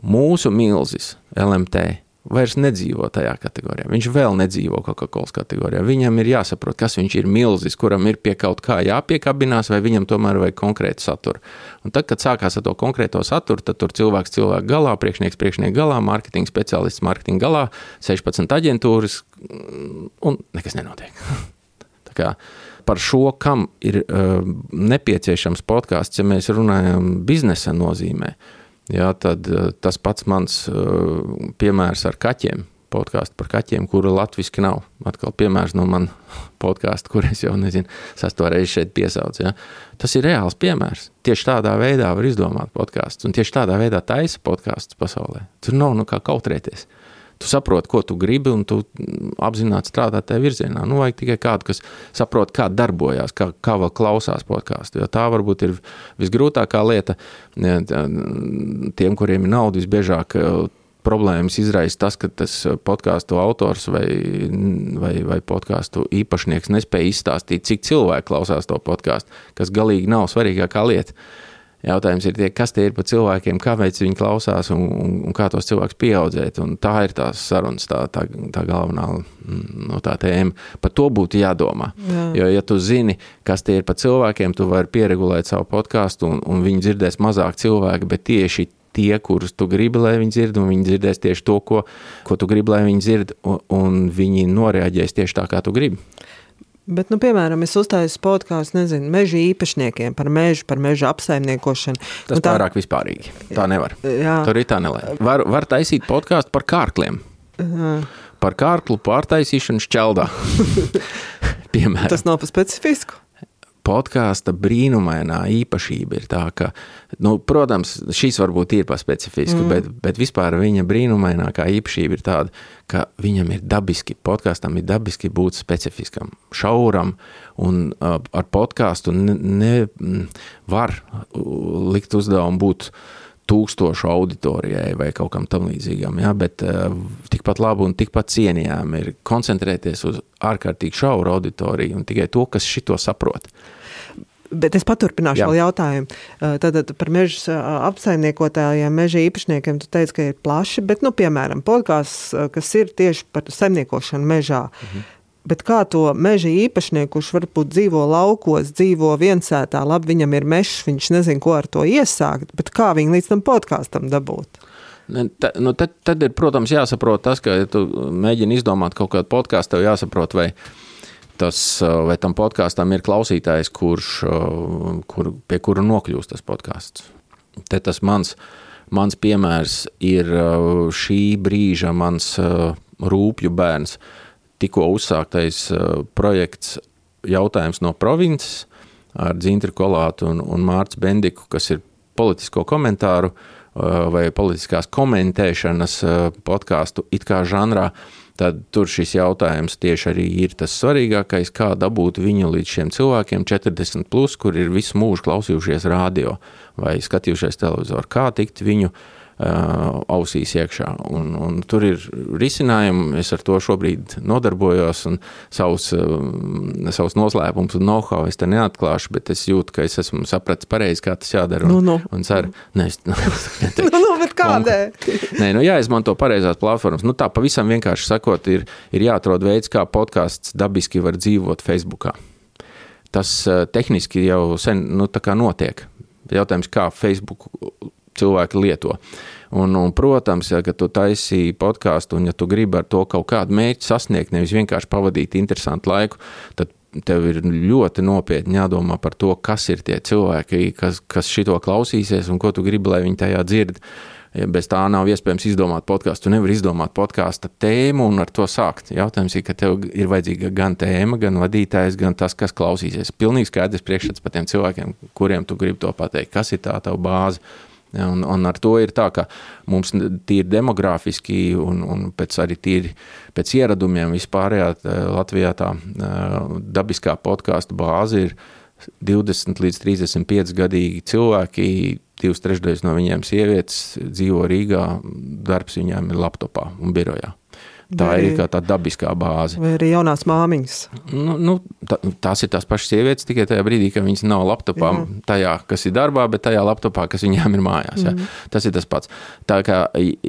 A: Mūsu milzis, LMT, vairs nedzīvo tajā kategorijā. Viņš vēl nedzīvo Coca-Cola kategorijā. Viņam ir jāsaprot, kas viņš ir milzis, kuram ir pie kaut kā jāpiekabinās, vai viņam tomēr vajag konkrētu saturu. Un tad, kad sākās ar to konkrēto saturu, tad tur cilvēks cilvēku galā, priekšnieks priekšnieku galā, mārketinga speciālists mārketinga galā, 16 aģentūras un nekas nenotiek. par šo, kam ir uh, nepieciešams podkāsts, ja mēs runājam biznesa nozīmē. Uh, Jā, tad eh, tas pats mans eh, piemērs ar kaķiem, podkāstu par kaķiem, kura latviešu nav. Atkal piemērs no manas podkāstu, kur es jau nezinu, sesto reizi šeit piesaucu. Ja. Tas ir reāls piemērs. Tieši tādā veidā var izdomāt podkāstus, un tieši tādā veidā taisa podkāstus pasaulē. Tur nav nu kā kautrēties. Tu saproti, ko tu gribi, un tu apzināti strādā tajā virzienā. Nu, vajag tikai kādu, kas saprot, kā darbojas, kā, kā vēl klausās podkāstu. Jo tā varbūt ir visgrūtākā lieta tiem, kuriem ir nauda visbiežāk. Problēmas izraisa tas, ka tas podkāstu autors vai, vai, vai podkāstu īpašnieks nespēja izstāstīt, cik cilvēki klausās to podkāstu, kas galīgi nav svarīgākā lieta. Jautājums ir, tie, kas tie ir par cilvēkiem, kāpēc viņi klausās un, un, un kā tos cilvēkus pieaudzēt. Un tā ir tā sarunas, tā, tā, tā galvenā no tā tēma. Par to būtu jādomā. Jā. Jo, ja tu zini, kas tie ir par cilvēkiem, tu vari pieregulēt savu podkāstu un, un viņi dzirdēs mazāk cilvēku, bet tieši tie, kurus tu gribi, lai viņi dzird, un viņi dzirdēs tieši to, ko, ko tu gribi, lai viņi dzird, un, un viņi noreaģēs tieši tā, kā tu gribi.
B: Bet, nu, piemēram, es uztaisu podkāstu, nezinu, meža īpašniekiem par mežu, par meža apsaimniekošanu.
A: Tas nu, tā... pārāk vispārīgi. Tā nevar. Jā. Tur ir tā nelēma. Var, var taisīt podkāstu par kārkliem. Jā. Par kārklu pārtaisīšanu šķeldā.
B: Piemēram. Tas nav pa specifisku.
A: Podkāsta brīnumainā īpašība ir tā, ka, nu, protams, šīs varbūt ir paspecifiski, mm. bet, bet vispār viņa brīnumainākā īpašība ir tāda, ka viņam ir dabiski, podkāstam ir dabiski būt specifiskam, šauram, un uh, ar podkāstu nevar ne, likt uzdevumu būt tūkstošu auditorijai vai kaut kam tam līdzīgam, ja? bet uh, tikpat labi un tikpat cienījām ir koncentrēties uz ārkārtīgi šauru auditoriju un tikai to, kas šito saprot.
B: Bet es paturpināšu Jā. vēl jautājumu. Tātad par meža apsaimniekotājiem, meža īpašniekiem, tu teici, ka ir plaši, bet, nu, piemēram, podkāsts, kas ir tieši par saimniekošanu mežā. Mhm. Bet kā to meža īpašnieku, kurš varbūt dzīvo laukos, dzīvo viensētā, labi, viņam ir mežs, viņš nezina, ko ar to iesākt, bet kā viņi līdz tam podkāstam dabūt?
A: Ta, nu, tad, tad ir, protams, jāsaprot tas, ka, ja tu mēģini izdomāt kaut kādu podkāstu, tev jāsaprot, vai, tas, vai tam podkāstam ir klausītājs, kurš, kur, pie kura nokļūst tas podkāsts. Te tas mans, mans piemērs ir šī brīža mans rūpju bērns, tikko uzsāktais projekts jautājums no provinces ar Dzintru Kolātu un, un Mārts Bendiku, kas ir politisko komentāru vai politiskās komentēšanas podkāstu it kā žanrā, tad tur šis jautājums tieši arī ir tas svarīgākais, kā dabūt viņu līdz šiem cilvēkiem 40, plus, kur ir visu mūžu klausījušies radio vai skatījušies televizoru, kā tikt viņu uh, Uh, ausīs iekšā. Un, un tur ir risinājumi, es ar to šobrīd nodarbojos, un savus, uh, savus noslēpumus un know-how es te neatklāšu, bet es jūtu, ka es esmu sapratis pareizi, kā tas jādara. Un,
B: nu, nu.
A: un ceru, ne, es,
B: nu, nu, nu, bet kādēļ?
A: Nē, nu jāizmanto pareizās platformas. Nu tā pavisam vienkārši sakot, ir, ir jāatrod veids, kā podkāsts dabiski var dzīvot Facebookā. Tas uh, tehniski jau sen nu, notiek. Jautājums, kā Facebook cilvēki lieto. Un, un, protams, ja tu taisīji podkāstu un ja tu gribi ar to kaut kādu mērķi sasniegt, nevis vienkārši pavadīt interesantu laiku, tad tev ir ļoti nopietni jādomā par to, kas ir tie cilvēki, kas, kas šito klausīsies un ko tu gribi, lai viņi tajā dzird. Ja bez tā nav iespējams izdomāt podkāstu. Tu nevari izdomāt podkāstu tēmu un ar to sākt. Jautājums ir, ka tev ir vajadzīga gan tēma, gan vadītājs, gan tas, kas klausīsies. Pilnīgi skaidrs priekšstats par tiem cilvēkiem, kuriem tu gribi to pateikt. Kas ir tā tava bāze? Un, un ar to ir tā, ka mums tīri demogrāfiski un, un pēc arī tīri pēc ieradumiem vispārējā Latvijā tā dabiskā podkāstu bāze ir 20 līdz 35 gadīgi cilvēki, divas trešdaļas no viņiem sievietes dzīvo Rīgā, darbs viņiem ir laptopā un birojā. Tā vai, ir kā tā dabiskā bāze.
B: Vai arī jaunās māmiņas.
A: Nu, nu, tā, tās ir tās pašas sievietes tikai tajā brīdī, kad viņas nav laptopā, Jā. tajā, kas ir darbā, bet tajā laptopā, kas viņām ir mājās. Mm. Ja? Tas ir tas pats. Tā kā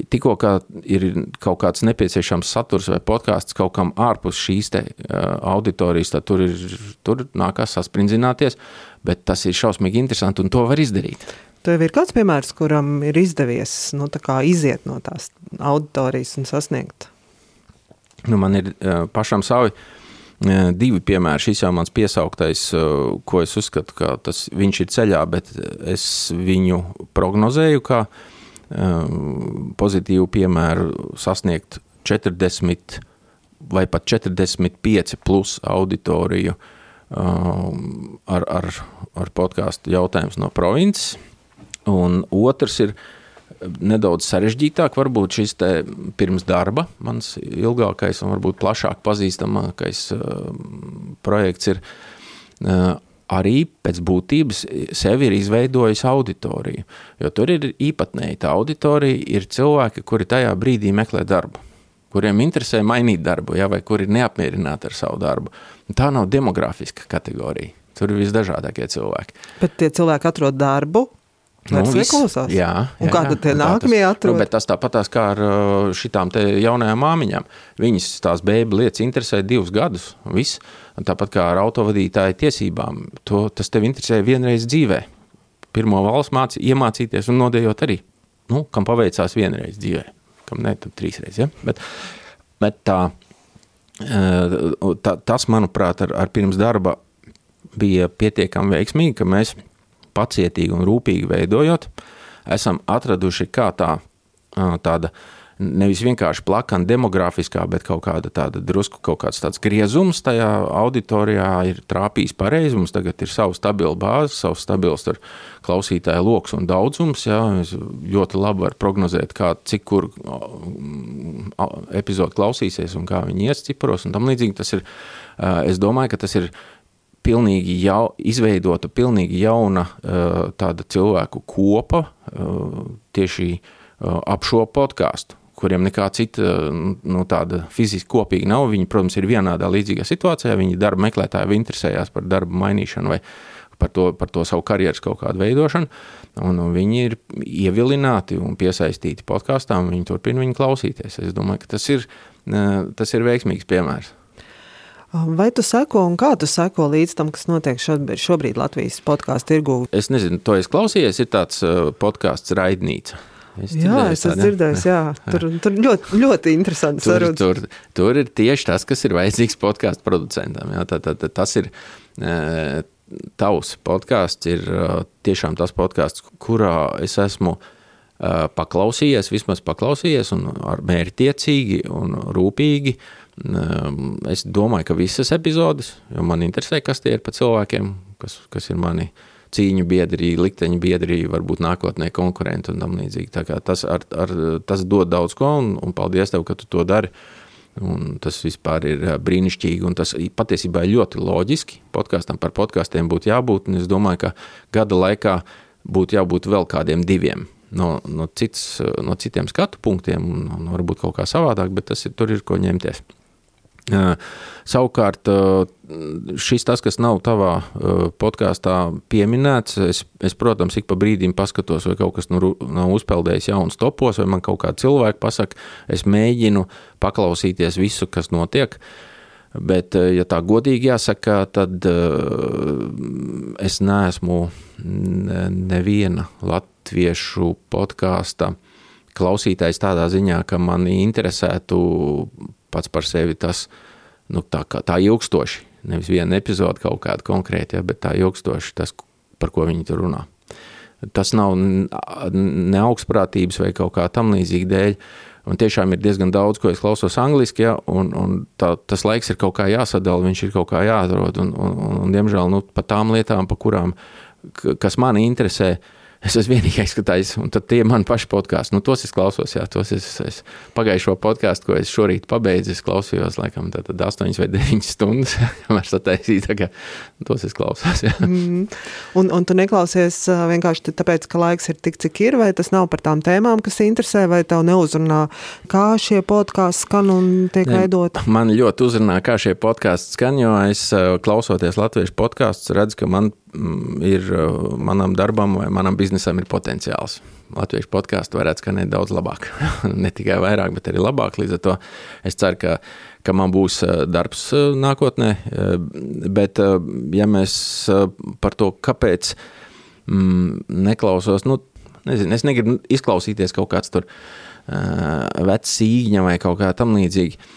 A: tikko kā ir kaut kāds nepieciešams saturs vai podkāsts kaut kam ārpus šīs te, uh, auditorijas, tad tur, ir, tur nākās sasprindzināties, bet tas ir šausmīgi interesanti un to var izdarīt.
B: Tev ir kāds piemērs, kuram ir izdevies nu, iziet no tās auditorijas un sasniegt
A: Nu, man ir pašam savi divi piemēri. Šis jau mans piesauktais, ko es uzskatu, ka tas, viņš ir ceļā, bet es viņu prognozēju, kā pozitīvu piemēru sasniegt 40 vai pat 45 plus auditoriju ar, ar, ar podkāstu jautājums no provinces. Un otrs ir nedaudz sarežģītāk. Varbūt šis pirms darba mans ilgākais un varbūt plašāk pazīstamākais uh, projekts ir uh, arī pēc būtības sevi ir izveidojis auditoriju. Jo tur ir īpatnēji tā auditorija, ir cilvēki, kuri tajā brīdī meklē darbu, kuriem interesē mainīt darbu, ja, vai kuri ir neapmierināti ar savu darbu. Tā nav demogrāfiska kategorija. Tur ir visdažādākie cilvēki.
B: Bet tie cilvēki atrod darbu, Nu, viss klausās.
A: Jā, jā,
B: un kāda ir nākamie atrodi?
A: Nu, bet tas tāpatās kā ar uh, šitām jaunajām māmiņām. Viņas tās bēbu lietas interesē divus gadus. Viss. Tāpat kā ar autovadītāju tiesībām. To, tas tev interesē vienreiz dzīvē. Pirmo valsts mācī, iemācīties un nodējot arī. Nu, kam paveicās vienreiz dzīvē. Kam ne, tad trīsreiz. Ja? Bet, bet tā, uh, tā, tas, manuprāt, ar, ar pirms darba bija pietiekami veiksmīgi, ka mēs pacietīgi un rūpīgi veidojot, esam atraduši, kā tā tāda nevis vienkārši plakana demografiskā, bet kaut kāda tāda drusku kaut kāds tāds griezums tajā auditorijā ir trāpījis pareizi. Mums tagad ir sava stabila bāze, savs stabils klausītāju lokus un daudzums. Jā, es ļoti labi varu prognozēt, kā, cik kur epizodu klausīsies un kā viņi ies ciparos un tam līdzīgi. Tas ir, es domāju, ka tas ir pilnīgi jau, izveidota pilnīgi jauna tāda cilvēku kopa tieši ap šo podkāstu kuriem nekā cita nu, tāda fiziski kopīga nav. Viņi, protams, ir vienādā līdzīgā situācijā. Viņi darba meklētāji interesējās par darbu mainīšanu vai par to, par to savu karjeras kaut kādu veidošanu. Un, un viņi ir ievilināti un piesaistīti podkāstām, viņi turpina viņu klausīties. Es domāju, ka tas ir, tas ir veiksmīgs piemērs.
B: Vai tu seko un kā tu seko līdz tam, kas notiek šobrīd, Latvijas podkāstu tirgū?
A: Es nezinu, to es klausījos, ir tāds podkāsts Raidnīca.
B: Es jā, es esmu dzirdējis, jā. Tur, tur ļoti, ļoti interesants
A: tur, tur, tur ir tieši tas, kas ir vajadzīgs podkāstu producentam. Jā, tā, tā, tā, tas ir tavs podkāsts, ir tiešām tas podkāsts, kurā es esmu paklausījies, vismaz paklausījies, un ar mērķtiecīgi un rūpīgi. Es domāju, ka visas epizodes, jo man interesē, kas tie ir pa cilvēkiem, kas, kas ir mani cīņu biedri, likteņu biedri, varbūt nākotnē konkurenti un tam līdzīgi. Tas, ar, ar, tas dod daudz ko, un, un paldies tev, ka tu to dari. Un tas vispār ir brīnišķīgi, un tas patiesībā ir ļoti loģiski. Podkāstam par podkāstiem būtu jābūt, un es domāju, ka gada laikā būtu jābūt vēl kādiem diviem. No, no, cits, no citiem skatu punktiem, un, un varbūt kaut kā savādāk, bet tas ir, tur ir ko ņemties. Savukārt, šis tas, kas nav tavā podkāstā pieminēts, es, es, protams, ik pa brīdim paskatos, vai kaut kas nu, nav uzpeldējis jauns topos, vai man kaut kā cilvēki pasaka, es mēģinu paklausīties visu, kas notiek. Bet, ja tā godīgi jāsaka, tad es neesmu neviena latviešu podkāsta klausītājs tādā ziņā, ka mani interesētu pats par sevi tas nu, tā, tā ilgstoši. Nevis viena epizode kaut kāda konkrēta, ja, bet tā ilgstoši tas, par ko viņi tur runā. Tas nav ne augstprātības vai kaut kā tam līdzīga dēļ. Un tiešām ir diezgan daudz, ko es klausos angliski, ja, un, un tā, tas laiks ir kaut kā jāsadala, viņš ir kaut kā jāatrod. Un, un, un, un diemžēl nu, par tām lietām, pa kurām, kas mani interesē, uh, Es esmu vienīgais, kas tāds ir. Tad tie ir mani paši podkāsti. Nu, tos es klausos. Jā, tos es, es pagājušo podkāstu, ko es šorīt pabeidzu, es klausījos laikam 8 vai 9 stundas, kamēr sataisīju. Tagad, tos es klausos. Jā. Mm.
B: Un, un tu neklausies vienkārši tāpēc, ka laiks ir tik, cik ir, vai tas nav par tām tēmām, kas interesē, vai tev neuzrunā, kā šie podkāsti skan un tiek ne, veidot?
A: Man ļoti uzrunā, kā šie podkāsti skan, jo es klausoties latviešu podkāstus, redzu, ka man ir uh, manam darbam vai manam biznesam ir potenciāls. Latviešu podkāstu varētu skanēt daudz labāk. ne tikai vairāk, bet arī labāk. Līdz ar to es ceru, ka, ka man būs uh, darbs uh, nākotnē. Bet, ja mēs par to, kāpēc mm, neklausos, nu, nezinu, es negribu izklausīties kaut kāds tur vecs sīņa vai kaut kā tam līdzīga.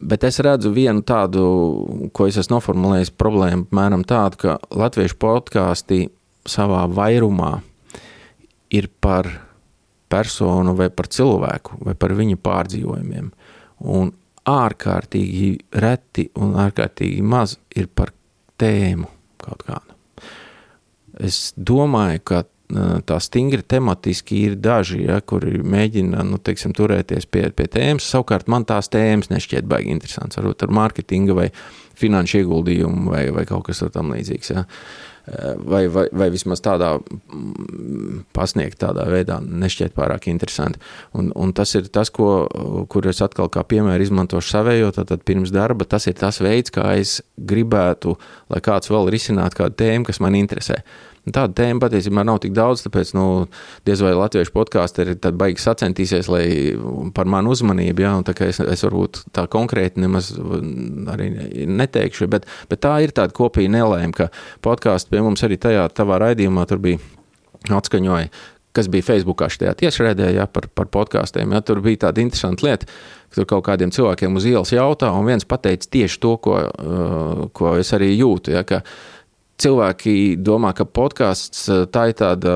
A: Bet es redzu vienu tādu, ko es esmu noformulējis, problēmu, apmēram tādu, ka latviešu podkāstī savā vairumā ir par personu vai par cilvēku vai par viņa pārdzīvojumiem. Un ārkārtīgi reti un ārkārtīgi maz ir par tēmu kaut kādu. Es domāju, ka tā stingri tematiski ir daži, ja, kuri mēģina nu, teiksim, turēties pie, pie tēmas. Savukārt man tās tēmas nešķiet baigi interesants. Varbūt ar mārketinga vai finanšu ieguldījumu vai, vai kaut kas tam līdzīgs. Ja. Vai, vai, vai vismaz tādā pasniegt tādā veidā nešķiet pārāk interesanti. Un, un tas ir tas, ko, kur es atkal kā piemēru izmantošu savējo, tad, pirms darba tas ir tas veids, kā es gribētu, lai kāds vēl risinātu kādu tēmu, kas man interesē. Tāda tēma patiesībā nav tik daudz, tāpēc nu, diez vai latviešu podkāstu ir baigi sacentīsies, par manu uzmanību, ja, es, es varbūt tā konkrēti nemaz arī neteikšu, bet, bet tā ir tāda kopīga nelēma, ka podkāstu pie mums arī tajā tavā raidījumā tur bija atskaņoja, kas bija Facebookā šajā tiešraidē, ja, par, par podkāstiem. Ja, tur bija tāda interesanta lieta, ka tur kaut kādiem cilvēkiem uz ielas jautā, un viens pateica tieši to, ko, uh, ko es arī jūtu. Ja, ka, uh, cilvēki domā, ka podkāsts eh, tā ir tāda,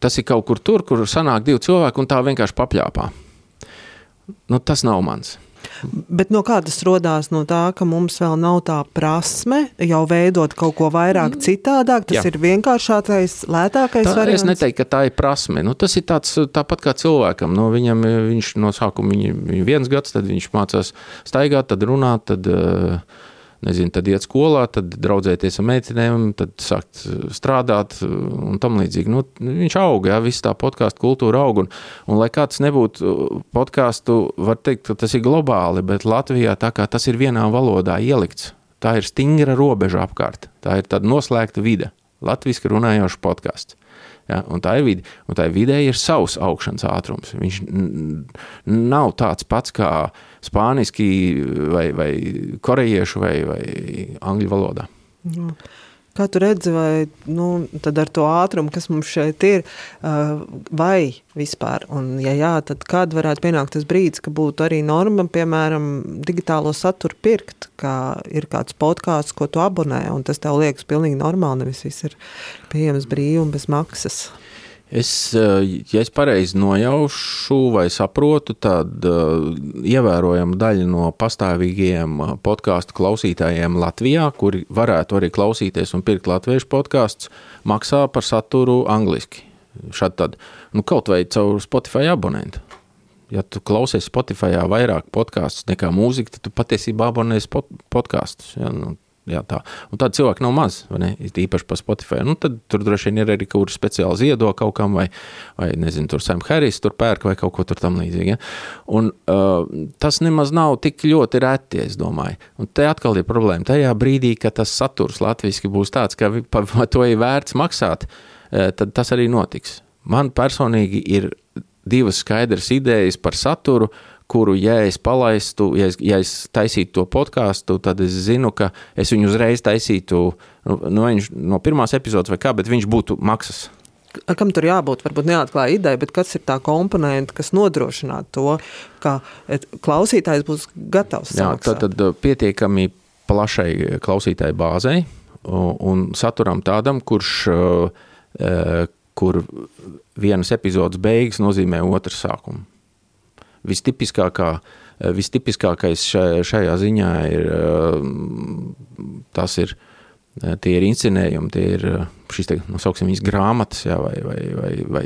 A: tas ir kaut kur tur, kur sanāk divi cilvēki un tā vienkārši papļāpā. nu, tas nav mans.
B: Bet no kā tas radās? No tā, ka mums vēl nav tā prasme jau veidot kaut ko vairāk
A: Mm.
B: citādāk. Tas
A: Jā.
B: ir vienkāršākais, lētākais
A: Tā, es
B: variants.
A: neteiktu, ka tā ir prasme. Nu, tas ir tāds, tāpat kā cilvēkam. Nu, viņam, eh, viņš no sākuma viņa viens gads, tad viņš mācās staigāt, tad runāt, tad, eh, nezinu, tad iet skolā, tad draudzēties ar meitenēm, tad sākt eh, strādāt eh, un tam līdzīgi. Nu, viņš aug, jā, viss tā podkāstu kultūra aug. Un, un lai kāds nebūtu podkāstu, var teikt, ka tas ir globāli, bet Latvijā tā kā tas ir vienā valodā ielikts. Tā ir stingra robeža apkārt. Tā ir tāda noslēgta vide. Latvijas runājošs podkāsts. Ja, un tā ir vide. Un tā vidē ir savs augšanas ātrums. Viņš nav tāds pats kā spāniski, vai, vai korejiešu, vai, vai angļu valodā.
B: Kā tu redzi, vai nu, ar to ātrumu, kas mums šeit ir, vai vispār, un ja jā, tad kad varētu pienākt tas brīdis, ka būtu arī norma, piemēram, digitālo saturu pirkt, kā ir kāds podkāsts, ko tu abonē, un tas tev liekas pilnīgi normāli, nevis viss ir pieejams brīvi un bez maksas.
A: Es, eh, ja es pareizi nojaušu vai saprotu, tad uh, ievērojama daļa no pastāvīgajiem eh, podkāstu klausītājiem Latvijā, kuri varētu arī klausīties un pirkt latviešu podkāstus, maksā par saturu angliski. Šad tad, nu, kaut vai caur Spotify abonentu. Ja tu klausies Spotify vairāk podkāstus nekā mūziku, tad tu patiesībā abonēsi pod podkāstus. Ja, nu, jā, tā. Un tādu cilvēku nav maz, Īpaši pa Spotify. Nu, tad tur droši vien ir arī kaut kur speciāli ziedo kaut kam, vai, vai nezinu, tur Sam Harris tur pērk vai kaut ko tur tam līdzīgi. Ja? Un, uh, tas nemaz nav tik ļoti reti, es domāju. Un te atkal ir problēma. Tajā brīdī, kad tas saturs latviešu būs tāds, ka par to ir vērts maksāt, eh, tad tas arī notiks. Man personīgi ir divas skaidras idejas par saturu, kuru, ja es palaistu, ja es, ja es taisītu to podkāstu, tad es zinu, ka es viņu uzreiz taisītu nu, no, viņš, no pirmās epizodes vai kā, bet viņš būtu maksas.
B: Kam tur jābūt? Varbūt neatklāja ideja, bet kas ir tā komponente, kas nodrošinātu to, ka et, klausītājs būs gatavs
A: Jā,
B: samaksāt?
A: tad, tad uh, pietiekami plašai klausītāju bāzei un saturam tādam, kurš, kur vienas epizodes beigas nozīmē otras sākumu. Vistipiskākā, uh, vistipiskākais šajā, ziņā ir, uh, tas ir, uh, tie ir inscenējumi, tie ir šīs, te, nosauksim viņas grāmatas, jā, vai, vai, vai, vai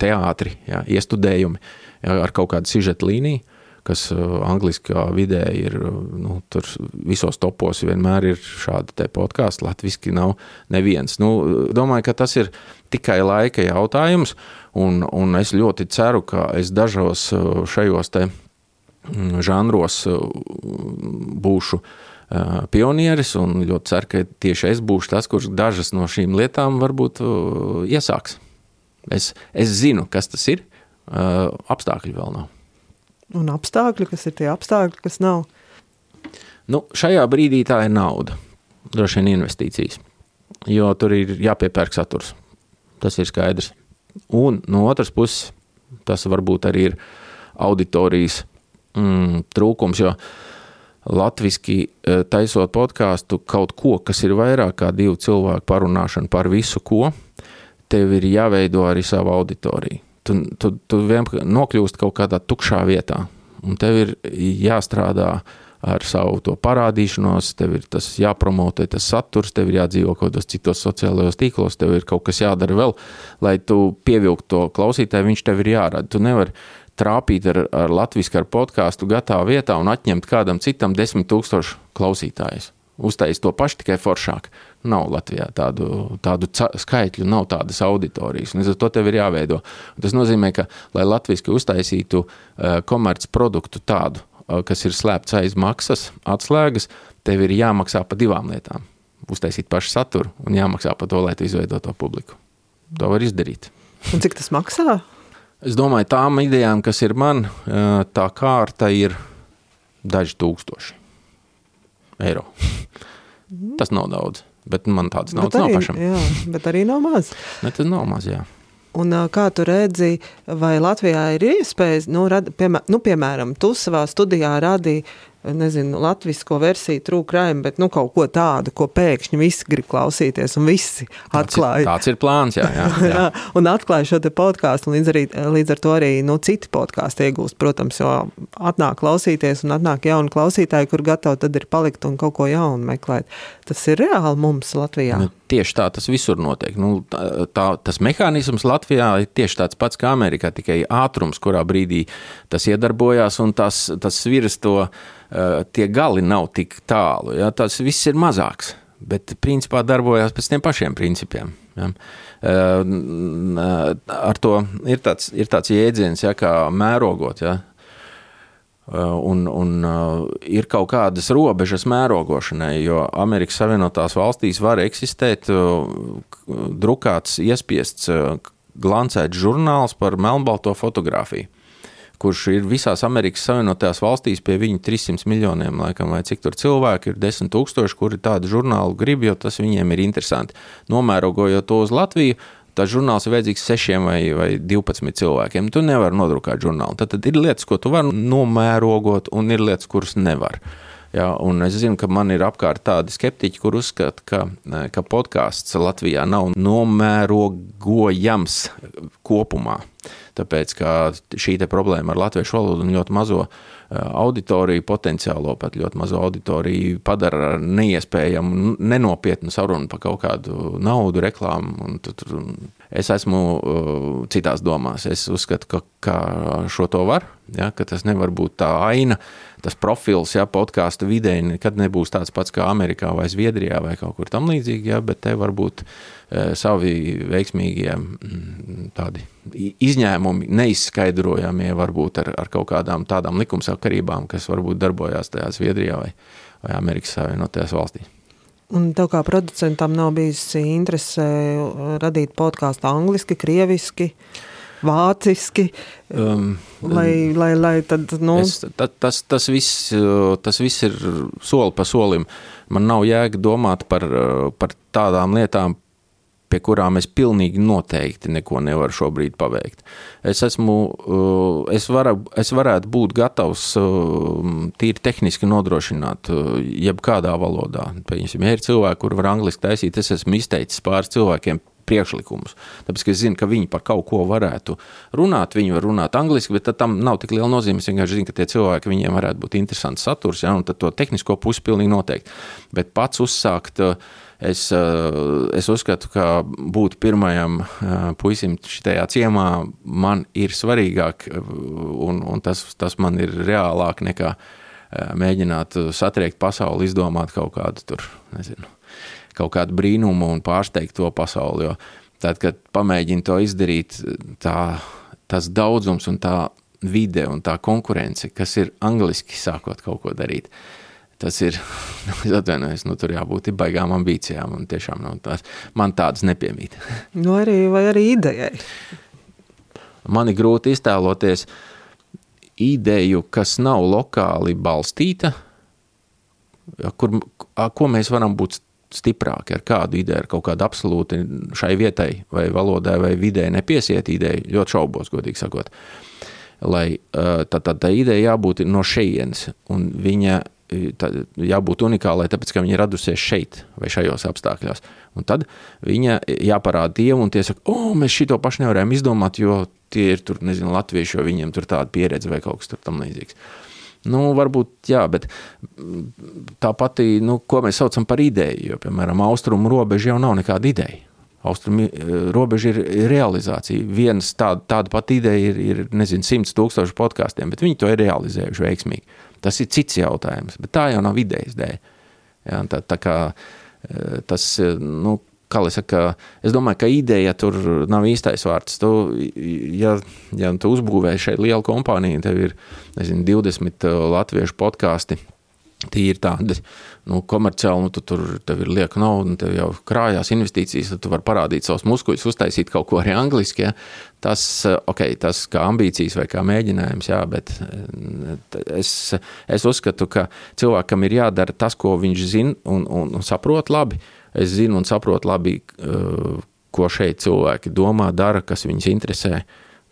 A: teātri, jā, iestudējumi jā, ar kaut kādu sižeta līniju kas uh, angliskā vidē ir uh, nu, visos topos, vienmēr ir šādi podkāsti. Latvijasiski nav neviens. Nu, domāju, ka tas ir tikai laika jautājums, un, un es ļoti ceru, ka es dažos uh, šajos te mm, žanros uh, būšu uh, pionieris, un ļoti ceru, ka tieši es būšu tas, kurš dažas no šīm lietām varbūt uh, iesāks. Es, es zinu, kas tas ir, uh, apstākļi vēl nav.
B: Un apstākļi, kas ir tie apstākļi, kas nav.
A: Nu, šajā brīdī tā ir nauda, droši vien investīcijas, jo tur ir jāpiepērk saturs. Tas ir skaidrs. Un no otras puses, tas varbūt arī ir auditorijas mm, trūkums, jo latviešu taisot podkāstu kaut ko, kas ir vairāk kā divu cilvēku parunāšana par visu, ko tev ir jāveido arī sava auditorija. Tu, tu, tu vienkārši nokļūsti kaut kādā tukšā vietā, un tev ir jāstrādā ar savu parādīšanos, tev ir tas jāpromotē, tas saturs, tev ir jādzīvo kaut kādos citos sociālajos tīklos, tev ir kaut kas jādara vēl, lai tu pievilktu to klausītāju, viņš tev ir jārada. Tu nevari trāpīt ar, ar latviešu ar podkāstu gatavā vietā un atņemt kādam citam desmit tūkstošu klausītājus. Uztaisīt to pašu, tikai foršāk. Nav Latvijā tādu, tādu skaitļu, nav tādas auditorijas. Līdz ar to tev ir jāveido. Tas nozīmē, ka, lai latviešu uztaisītu uh, komercproduktu tādu, uh, kas ir slēpts aiz maksas, atslēgas, tev ir jāmaksā par divām lietām. Uztaisīt pašu saturu un jāmaksā par to, lai tu izveido to publiku. To var izdarīt.
B: Un cik tas maksā?
A: Es domāju, tām idejām, kas ir man, eh, tā kārta ir daži tūkstoši eiro. Tas nav daudz, bet man tādas naudas nav
B: arī,
A: pašam.
B: jā, bet arī nav maz.
A: Ne, tas nav maz, jā.
B: Un, kā tu redzi, vai Latvijā ir iespējas, nu, rad, piemēr, nu, piemēram, tu savā studijā radīji nezinu, latviešu versiju trūk raimu, bet nu, kaut ko tādu, ko pēkšņi visi grib klausīties, un visi atklāja.
A: Tāds ir, tāds ir plāns, jā. jā, jā.
B: un atklāja šo podkāstu, un līdz, arī, līdz ar to arī nu, citi podkāsti iegūst, protams, jo atnāk klausīties, un atnāk jauni klausītāji, kur gatavi tad ir palikt un kaut ko jaunu meklēt. Tas ir reāli mums Latvijā.
A: Nu, tieši tā tas visur notiek. Nu, tā, tā, tas mehānisms Latvijā ir tieši tāds pats kā Amerikā, tikai ātrums, kurā brīdī tas iedarbojās, un tas, tas svirs to Eh, tie gali nav tik tālu. Ja? Tas viss ir mazāks, bet principā darbojas pēc tiem pašiem principiem. Ja? Eh, ar to ir tāds, ir tāds jēdziens, ja, kā mērogot. Ja? Eh, un, un ir kaut kādas robežas mērogošanai, jo Amerikas Savienotās valstīs var eksistēt drukāts, iespiests, glancēts žurnāls par melnbalto fotografiju kurš ir visās Amerikas Savienotajās valstīs pie viņa 300 miljoniem, laikam, vai cik tur cilvēki ir 10 tūkstoši, kuri tādu žurnālu grib, jo tas viņiem ir interesanti. Nomērogojot to uz Latviju, tas žurnāls ir vajadzīgs 6 vai, vai 12 cilvēkiem. Tu nevari nodrukāt žurnālu. Tad, tad ir lietas, ko tu vari nomērogot, un ir lietas, kuras nevar. Ja, es zinu, ka man ir apkārt tādi skeptiķi, kur uzskata, ka, ka podkāsts Latvijā nav nomērogojams kopumā. Tāpēc šī problēma ar latviešu valodu un ļoti mazo auditoriju, potenciālo pat ļoti mazo auditoriju, padara neiespējamu, nenopietnu sarunu par kaut kādu naudu, reklāmu. Tur, es esmu citās domās. Es uzskatu, ka, ka šo to var, ja, ka tas nevar būt tā aina tas profils, ja podkāstu vidē nekad nebūs tāds pats kā Amerikā vai Zviedrijā vai kaut kur tam līdzīgi, ja, bet te var būt e, savi veiksmīgie mm, tādi izņēmumi, neizskaidrojamie varbūt ar, ar kaut kādām tādām likumsakarībām, kas varbūt darbojās tajā Zviedrijā vai, vai Amerikas Savienotajās valstīs.
B: Un tev kā producentam nav bijis interese radīt podkāstu angliski, krieviski? Vāciski. Um, lai, lai, lai tad, nu... es,
A: ta, tas, tas, viss, tas viss ir soli pa solim. Man nav jēga domāt par, par tādām lietām, pie kurām es pilnīgi noteikti neko nevaru šobrīd paveikt. Es, esmu, es, varu, es varētu būt gatavs tīri tehniski nodrošināt jebkādā valodā. Pieņemsim, ja ir cilvēki, kur var angliski taisīt, es esmu izteicis pāris cilvēkiem priekšlikumus. Tāpēc es zinu, ka viņi par kaut ko varētu runāt. Viņi var runāt angliski, bet tam nav tik liela nozīme. Es vienkārši zinu, ka tie cilvēki viņiem varētu būt interesants saturs, ja, un to tehnisko pusi pilnīgi noteikti. Bet pats uzsākt. Es, es uzskatu, ka būt pirmajam puisim šajā ciemā man ir svarīgāk, un, un tas, tas man ir reālāk nekā mēģināt satriekt pasauli, izdomāt kaut kādu tur, nezinu, kaut kādu brīnumu un pārsteigt to pasauli. Jo tad, kad pamēģini to izdarīt, tā, tas daudzums un tā vide un tā konkurence, kas ir angliski sākot kaut ko darīt, tas ir, es atvainojos, nu, tur jābūt baigām ambīcijām, un tiešām nu, tās, man tādas nepiemīt.
B: Nu, arī, vai arī idejai?
A: Man ir grūti iztēloties ideju, kas nav lokāli balstīta, kur, ko mēs varam būt stiprāki ar kādu ideju, ar kaut kādu absolūti šai vietai, vai valodai, vai vidē nepiesiet ideju, ļoti šaubos, godīgi sakot. Lai tā, tā, tā ideja jābūt no šejienes, un viņa tā, jābūt unikālai, tāpēc, ka viņa ir radusies šeit vai šajos apstākļos. Un tad viņa jāparāda Dievu, un tie saka, o, mēs šito pašu nevarējām izdomāt, jo tie ir tur, nezinu, latvieši, jo viņiem tur tāda pieredze vai kaut kas tam līdzīgs. Nu, varbūt jā, bet tā pati, nu, ko mēs saucam par ideju, jo, piemēram, austrumu robeža jau nav nekāda ideja. Austrumu eh, robeža ir realizācija. Viens tāda, tāda pati ideja ir, ir nezinu, simts tūkstoši podkāstiem, bet viņi to ir realizējuši veiksmīgi. Tas ir cits jautājums, bet tā jau nav idejas dēļ. Ja, tā, tā kā eh, tas, eh, nu, kā lai saka, es domāju, ka ideja tur nav īstais vārds. Tu, ja, ja tu uzbūvē šeit lielu kompāniju, tev ir nezinu, 20 uh, latviešu podkāsti. Tī ir tādi nu, komerciāli, nu, tu tur ir lieka nauda, un tev jau krājās investīcijas, tad tu vari parādīt savus muskuļus, uztaisīt kaut ko arī angliski. Ja? Tas, uh, okay, tas kā ambīcijas vai kā mēģinājums, jā, bet uh, es, es uzskatu, ka cilvēkam ir jādara tas, ko viņš zina un, un, un saprot labi. Uh, es zinu un saprotu labi, eh, ko šeit cilvēki domā, dara, kas viņus interesē.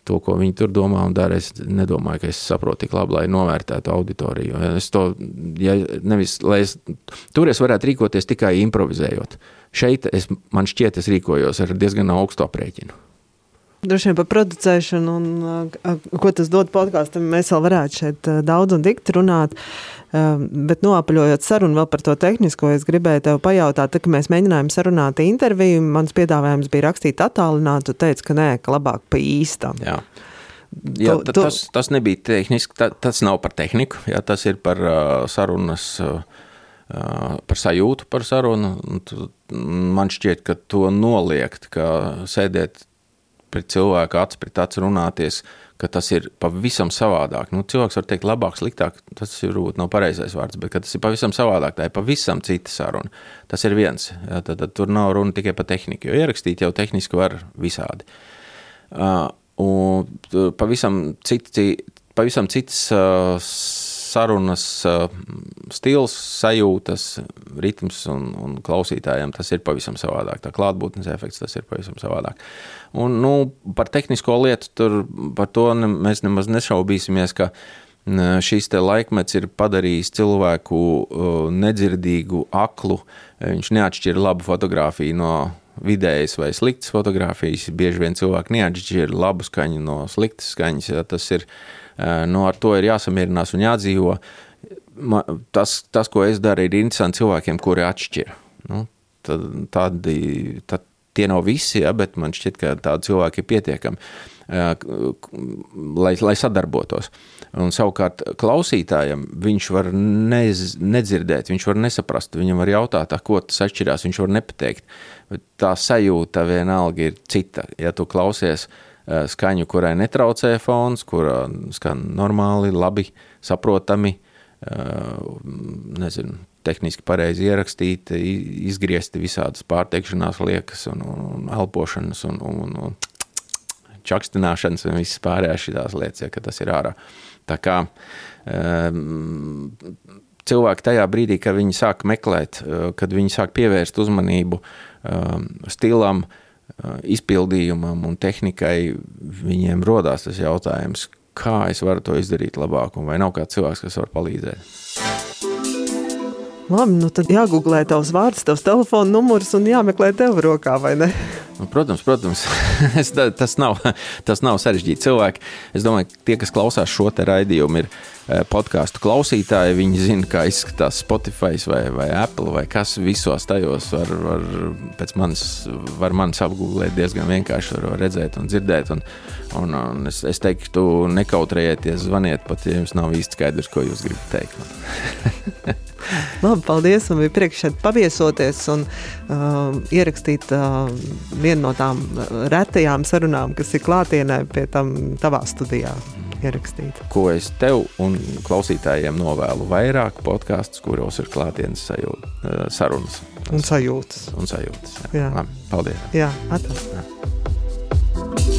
A: To, ko viņi tur domā un dara. Es nedomāju, ka es saprotu tik labi, lai novērtētu auditoriju. Es to, ja nevis, lai es, tur es varētu rīkoties tikai improvizējot. Šeit es, man šķiet, es rīkojos ar diezgan augstu aprēķinu.
B: Droši vien par producēšanu un ko tas dod podkāstam, mēs vēl varētu šeit daudz un dikti runāt. Bet noapaļojot sarunu vēl par to tehnisko, es gribēju tev pajautāt, tā, ka mēs mēģinājām sarunāt interviju. Mans piedāvājums bija rakstīt attālinātu, tu teici, ka nē, ka labāk pa īstam.
A: Jā. Jā, tu, tu... Tas, tas nebija tehniski, tā, tas nav par tehniku, jā, tas ir par uh, sarunas, uh, par sajūtu par sarunu. Tu, man šķiet, ka to noliegt, ka sēdēt pret cilvēku acu pret acu runāties, ka tas ir pavisam savādāk. Nu, cilvēks var teikt, labāk, sliktāk, tas ir varbūt nav pareizais vārds, bet tas ir pavisam savādāk. Tā ir pavisam cita saruna. Tas ir viens. Jā, tad, tad tur nav runa tikai par tehniku, jo ierakstīt jau tehniski var visādi. Uh, un pavisam, citi, pavisam cits uh, sarunas stils, sajūtas, ritms un, un klausītājiem tas ir pavisam savādāk. Tā klātbūtnes efekts tas ir pavisam savādāk. Un, nu, par tehnisko lietu tur par to ne, mēs nemaz nešaubīsimies, ka šīs laikmets ir padarījis cilvēku nedzirdīgu, aklu. Viņš neatšķir labu fotografiju no vidējas vai sliktas fotografijas. Bieži vien cilvēki neatšķir labu skaņu no sliktas skaņas. Ja tas ir uh, nu, ar to ir jāsamierinās un jādzīvo. Tas, tas, ko es daru, ir interesanti cilvēkiem, kuri atšķir. Nu, tad, tādi, tad tie nav visi, ja, bet man šķiet, ka tādi cilvēki ir pietiekami, eh, lai, lai sadarbotos. Un savukārt klausītājam viņš var nez, nedzirdēt, viņš var nesaprast, viņam var jautāt, ko tas atšķirās, viņš var nepateikt. Bet tā sajūta vienalga ir cita. Ja tu klausies, uh, Eh, skaņu, kurai netraucē fons, kura skan normāli, labi saprotami, eh, nezinu, tehniski pareizi ierakstīti, izgriezti visādas pārteikšanās liekas un, un elpošanas un, un, un čakstināšanas un visas pārējās šīs lietas, ja, ka tas ir ārā. Tā kā um, cilvēki tajā brīdī, kad viņi sāk meklēt, kad viņi sāk pievērst uzmanību um, stilam, uh, izpildījumam un tehnikai viņiem rodās tas jautājums, kā es varu to izdarīt labāk, un vai nav kāds cilvēks, kas var palīdzēt.
B: Labi, nu tad jāgooglē tavs vārds, tavs telefona numurs un jāmeklē tev rokā, vai ne?
A: Nu, protams, protams. tas, nav, tas nav sarežģīti. Cilvēki, es domāju, tie, kas klausās šo te raidījumu, ir podkāstu klausītāji. Viņi zina, kā izskatās Spotify vai, vai Apple vai kas visos tajos var, var pēc manis, var manis apgūlēt diezgan vienkārši, var redzēt un dzirdēt. Un, un, un es, es teiktu, nekautrējieties, zvaniet pat, ja jums nav īsti skaidrs, ko jūs gribat teikt.
B: Labi, paldies. Man bija prieks šeit paviesoties un uh, ierakstīt uh, vienu no tām retajām sarunām, kas ir klātienē pie tam tavā studijā. Ierakstīt.
A: Ko es tev un klausītājiem novēlu vairāk podkāstu, kuros ir klātienes sajūta, eh, sarunas.
B: Un sajūtas.
A: Un sajūtas jā. Jā. Labi, paldies.
B: Jā, atā. jā.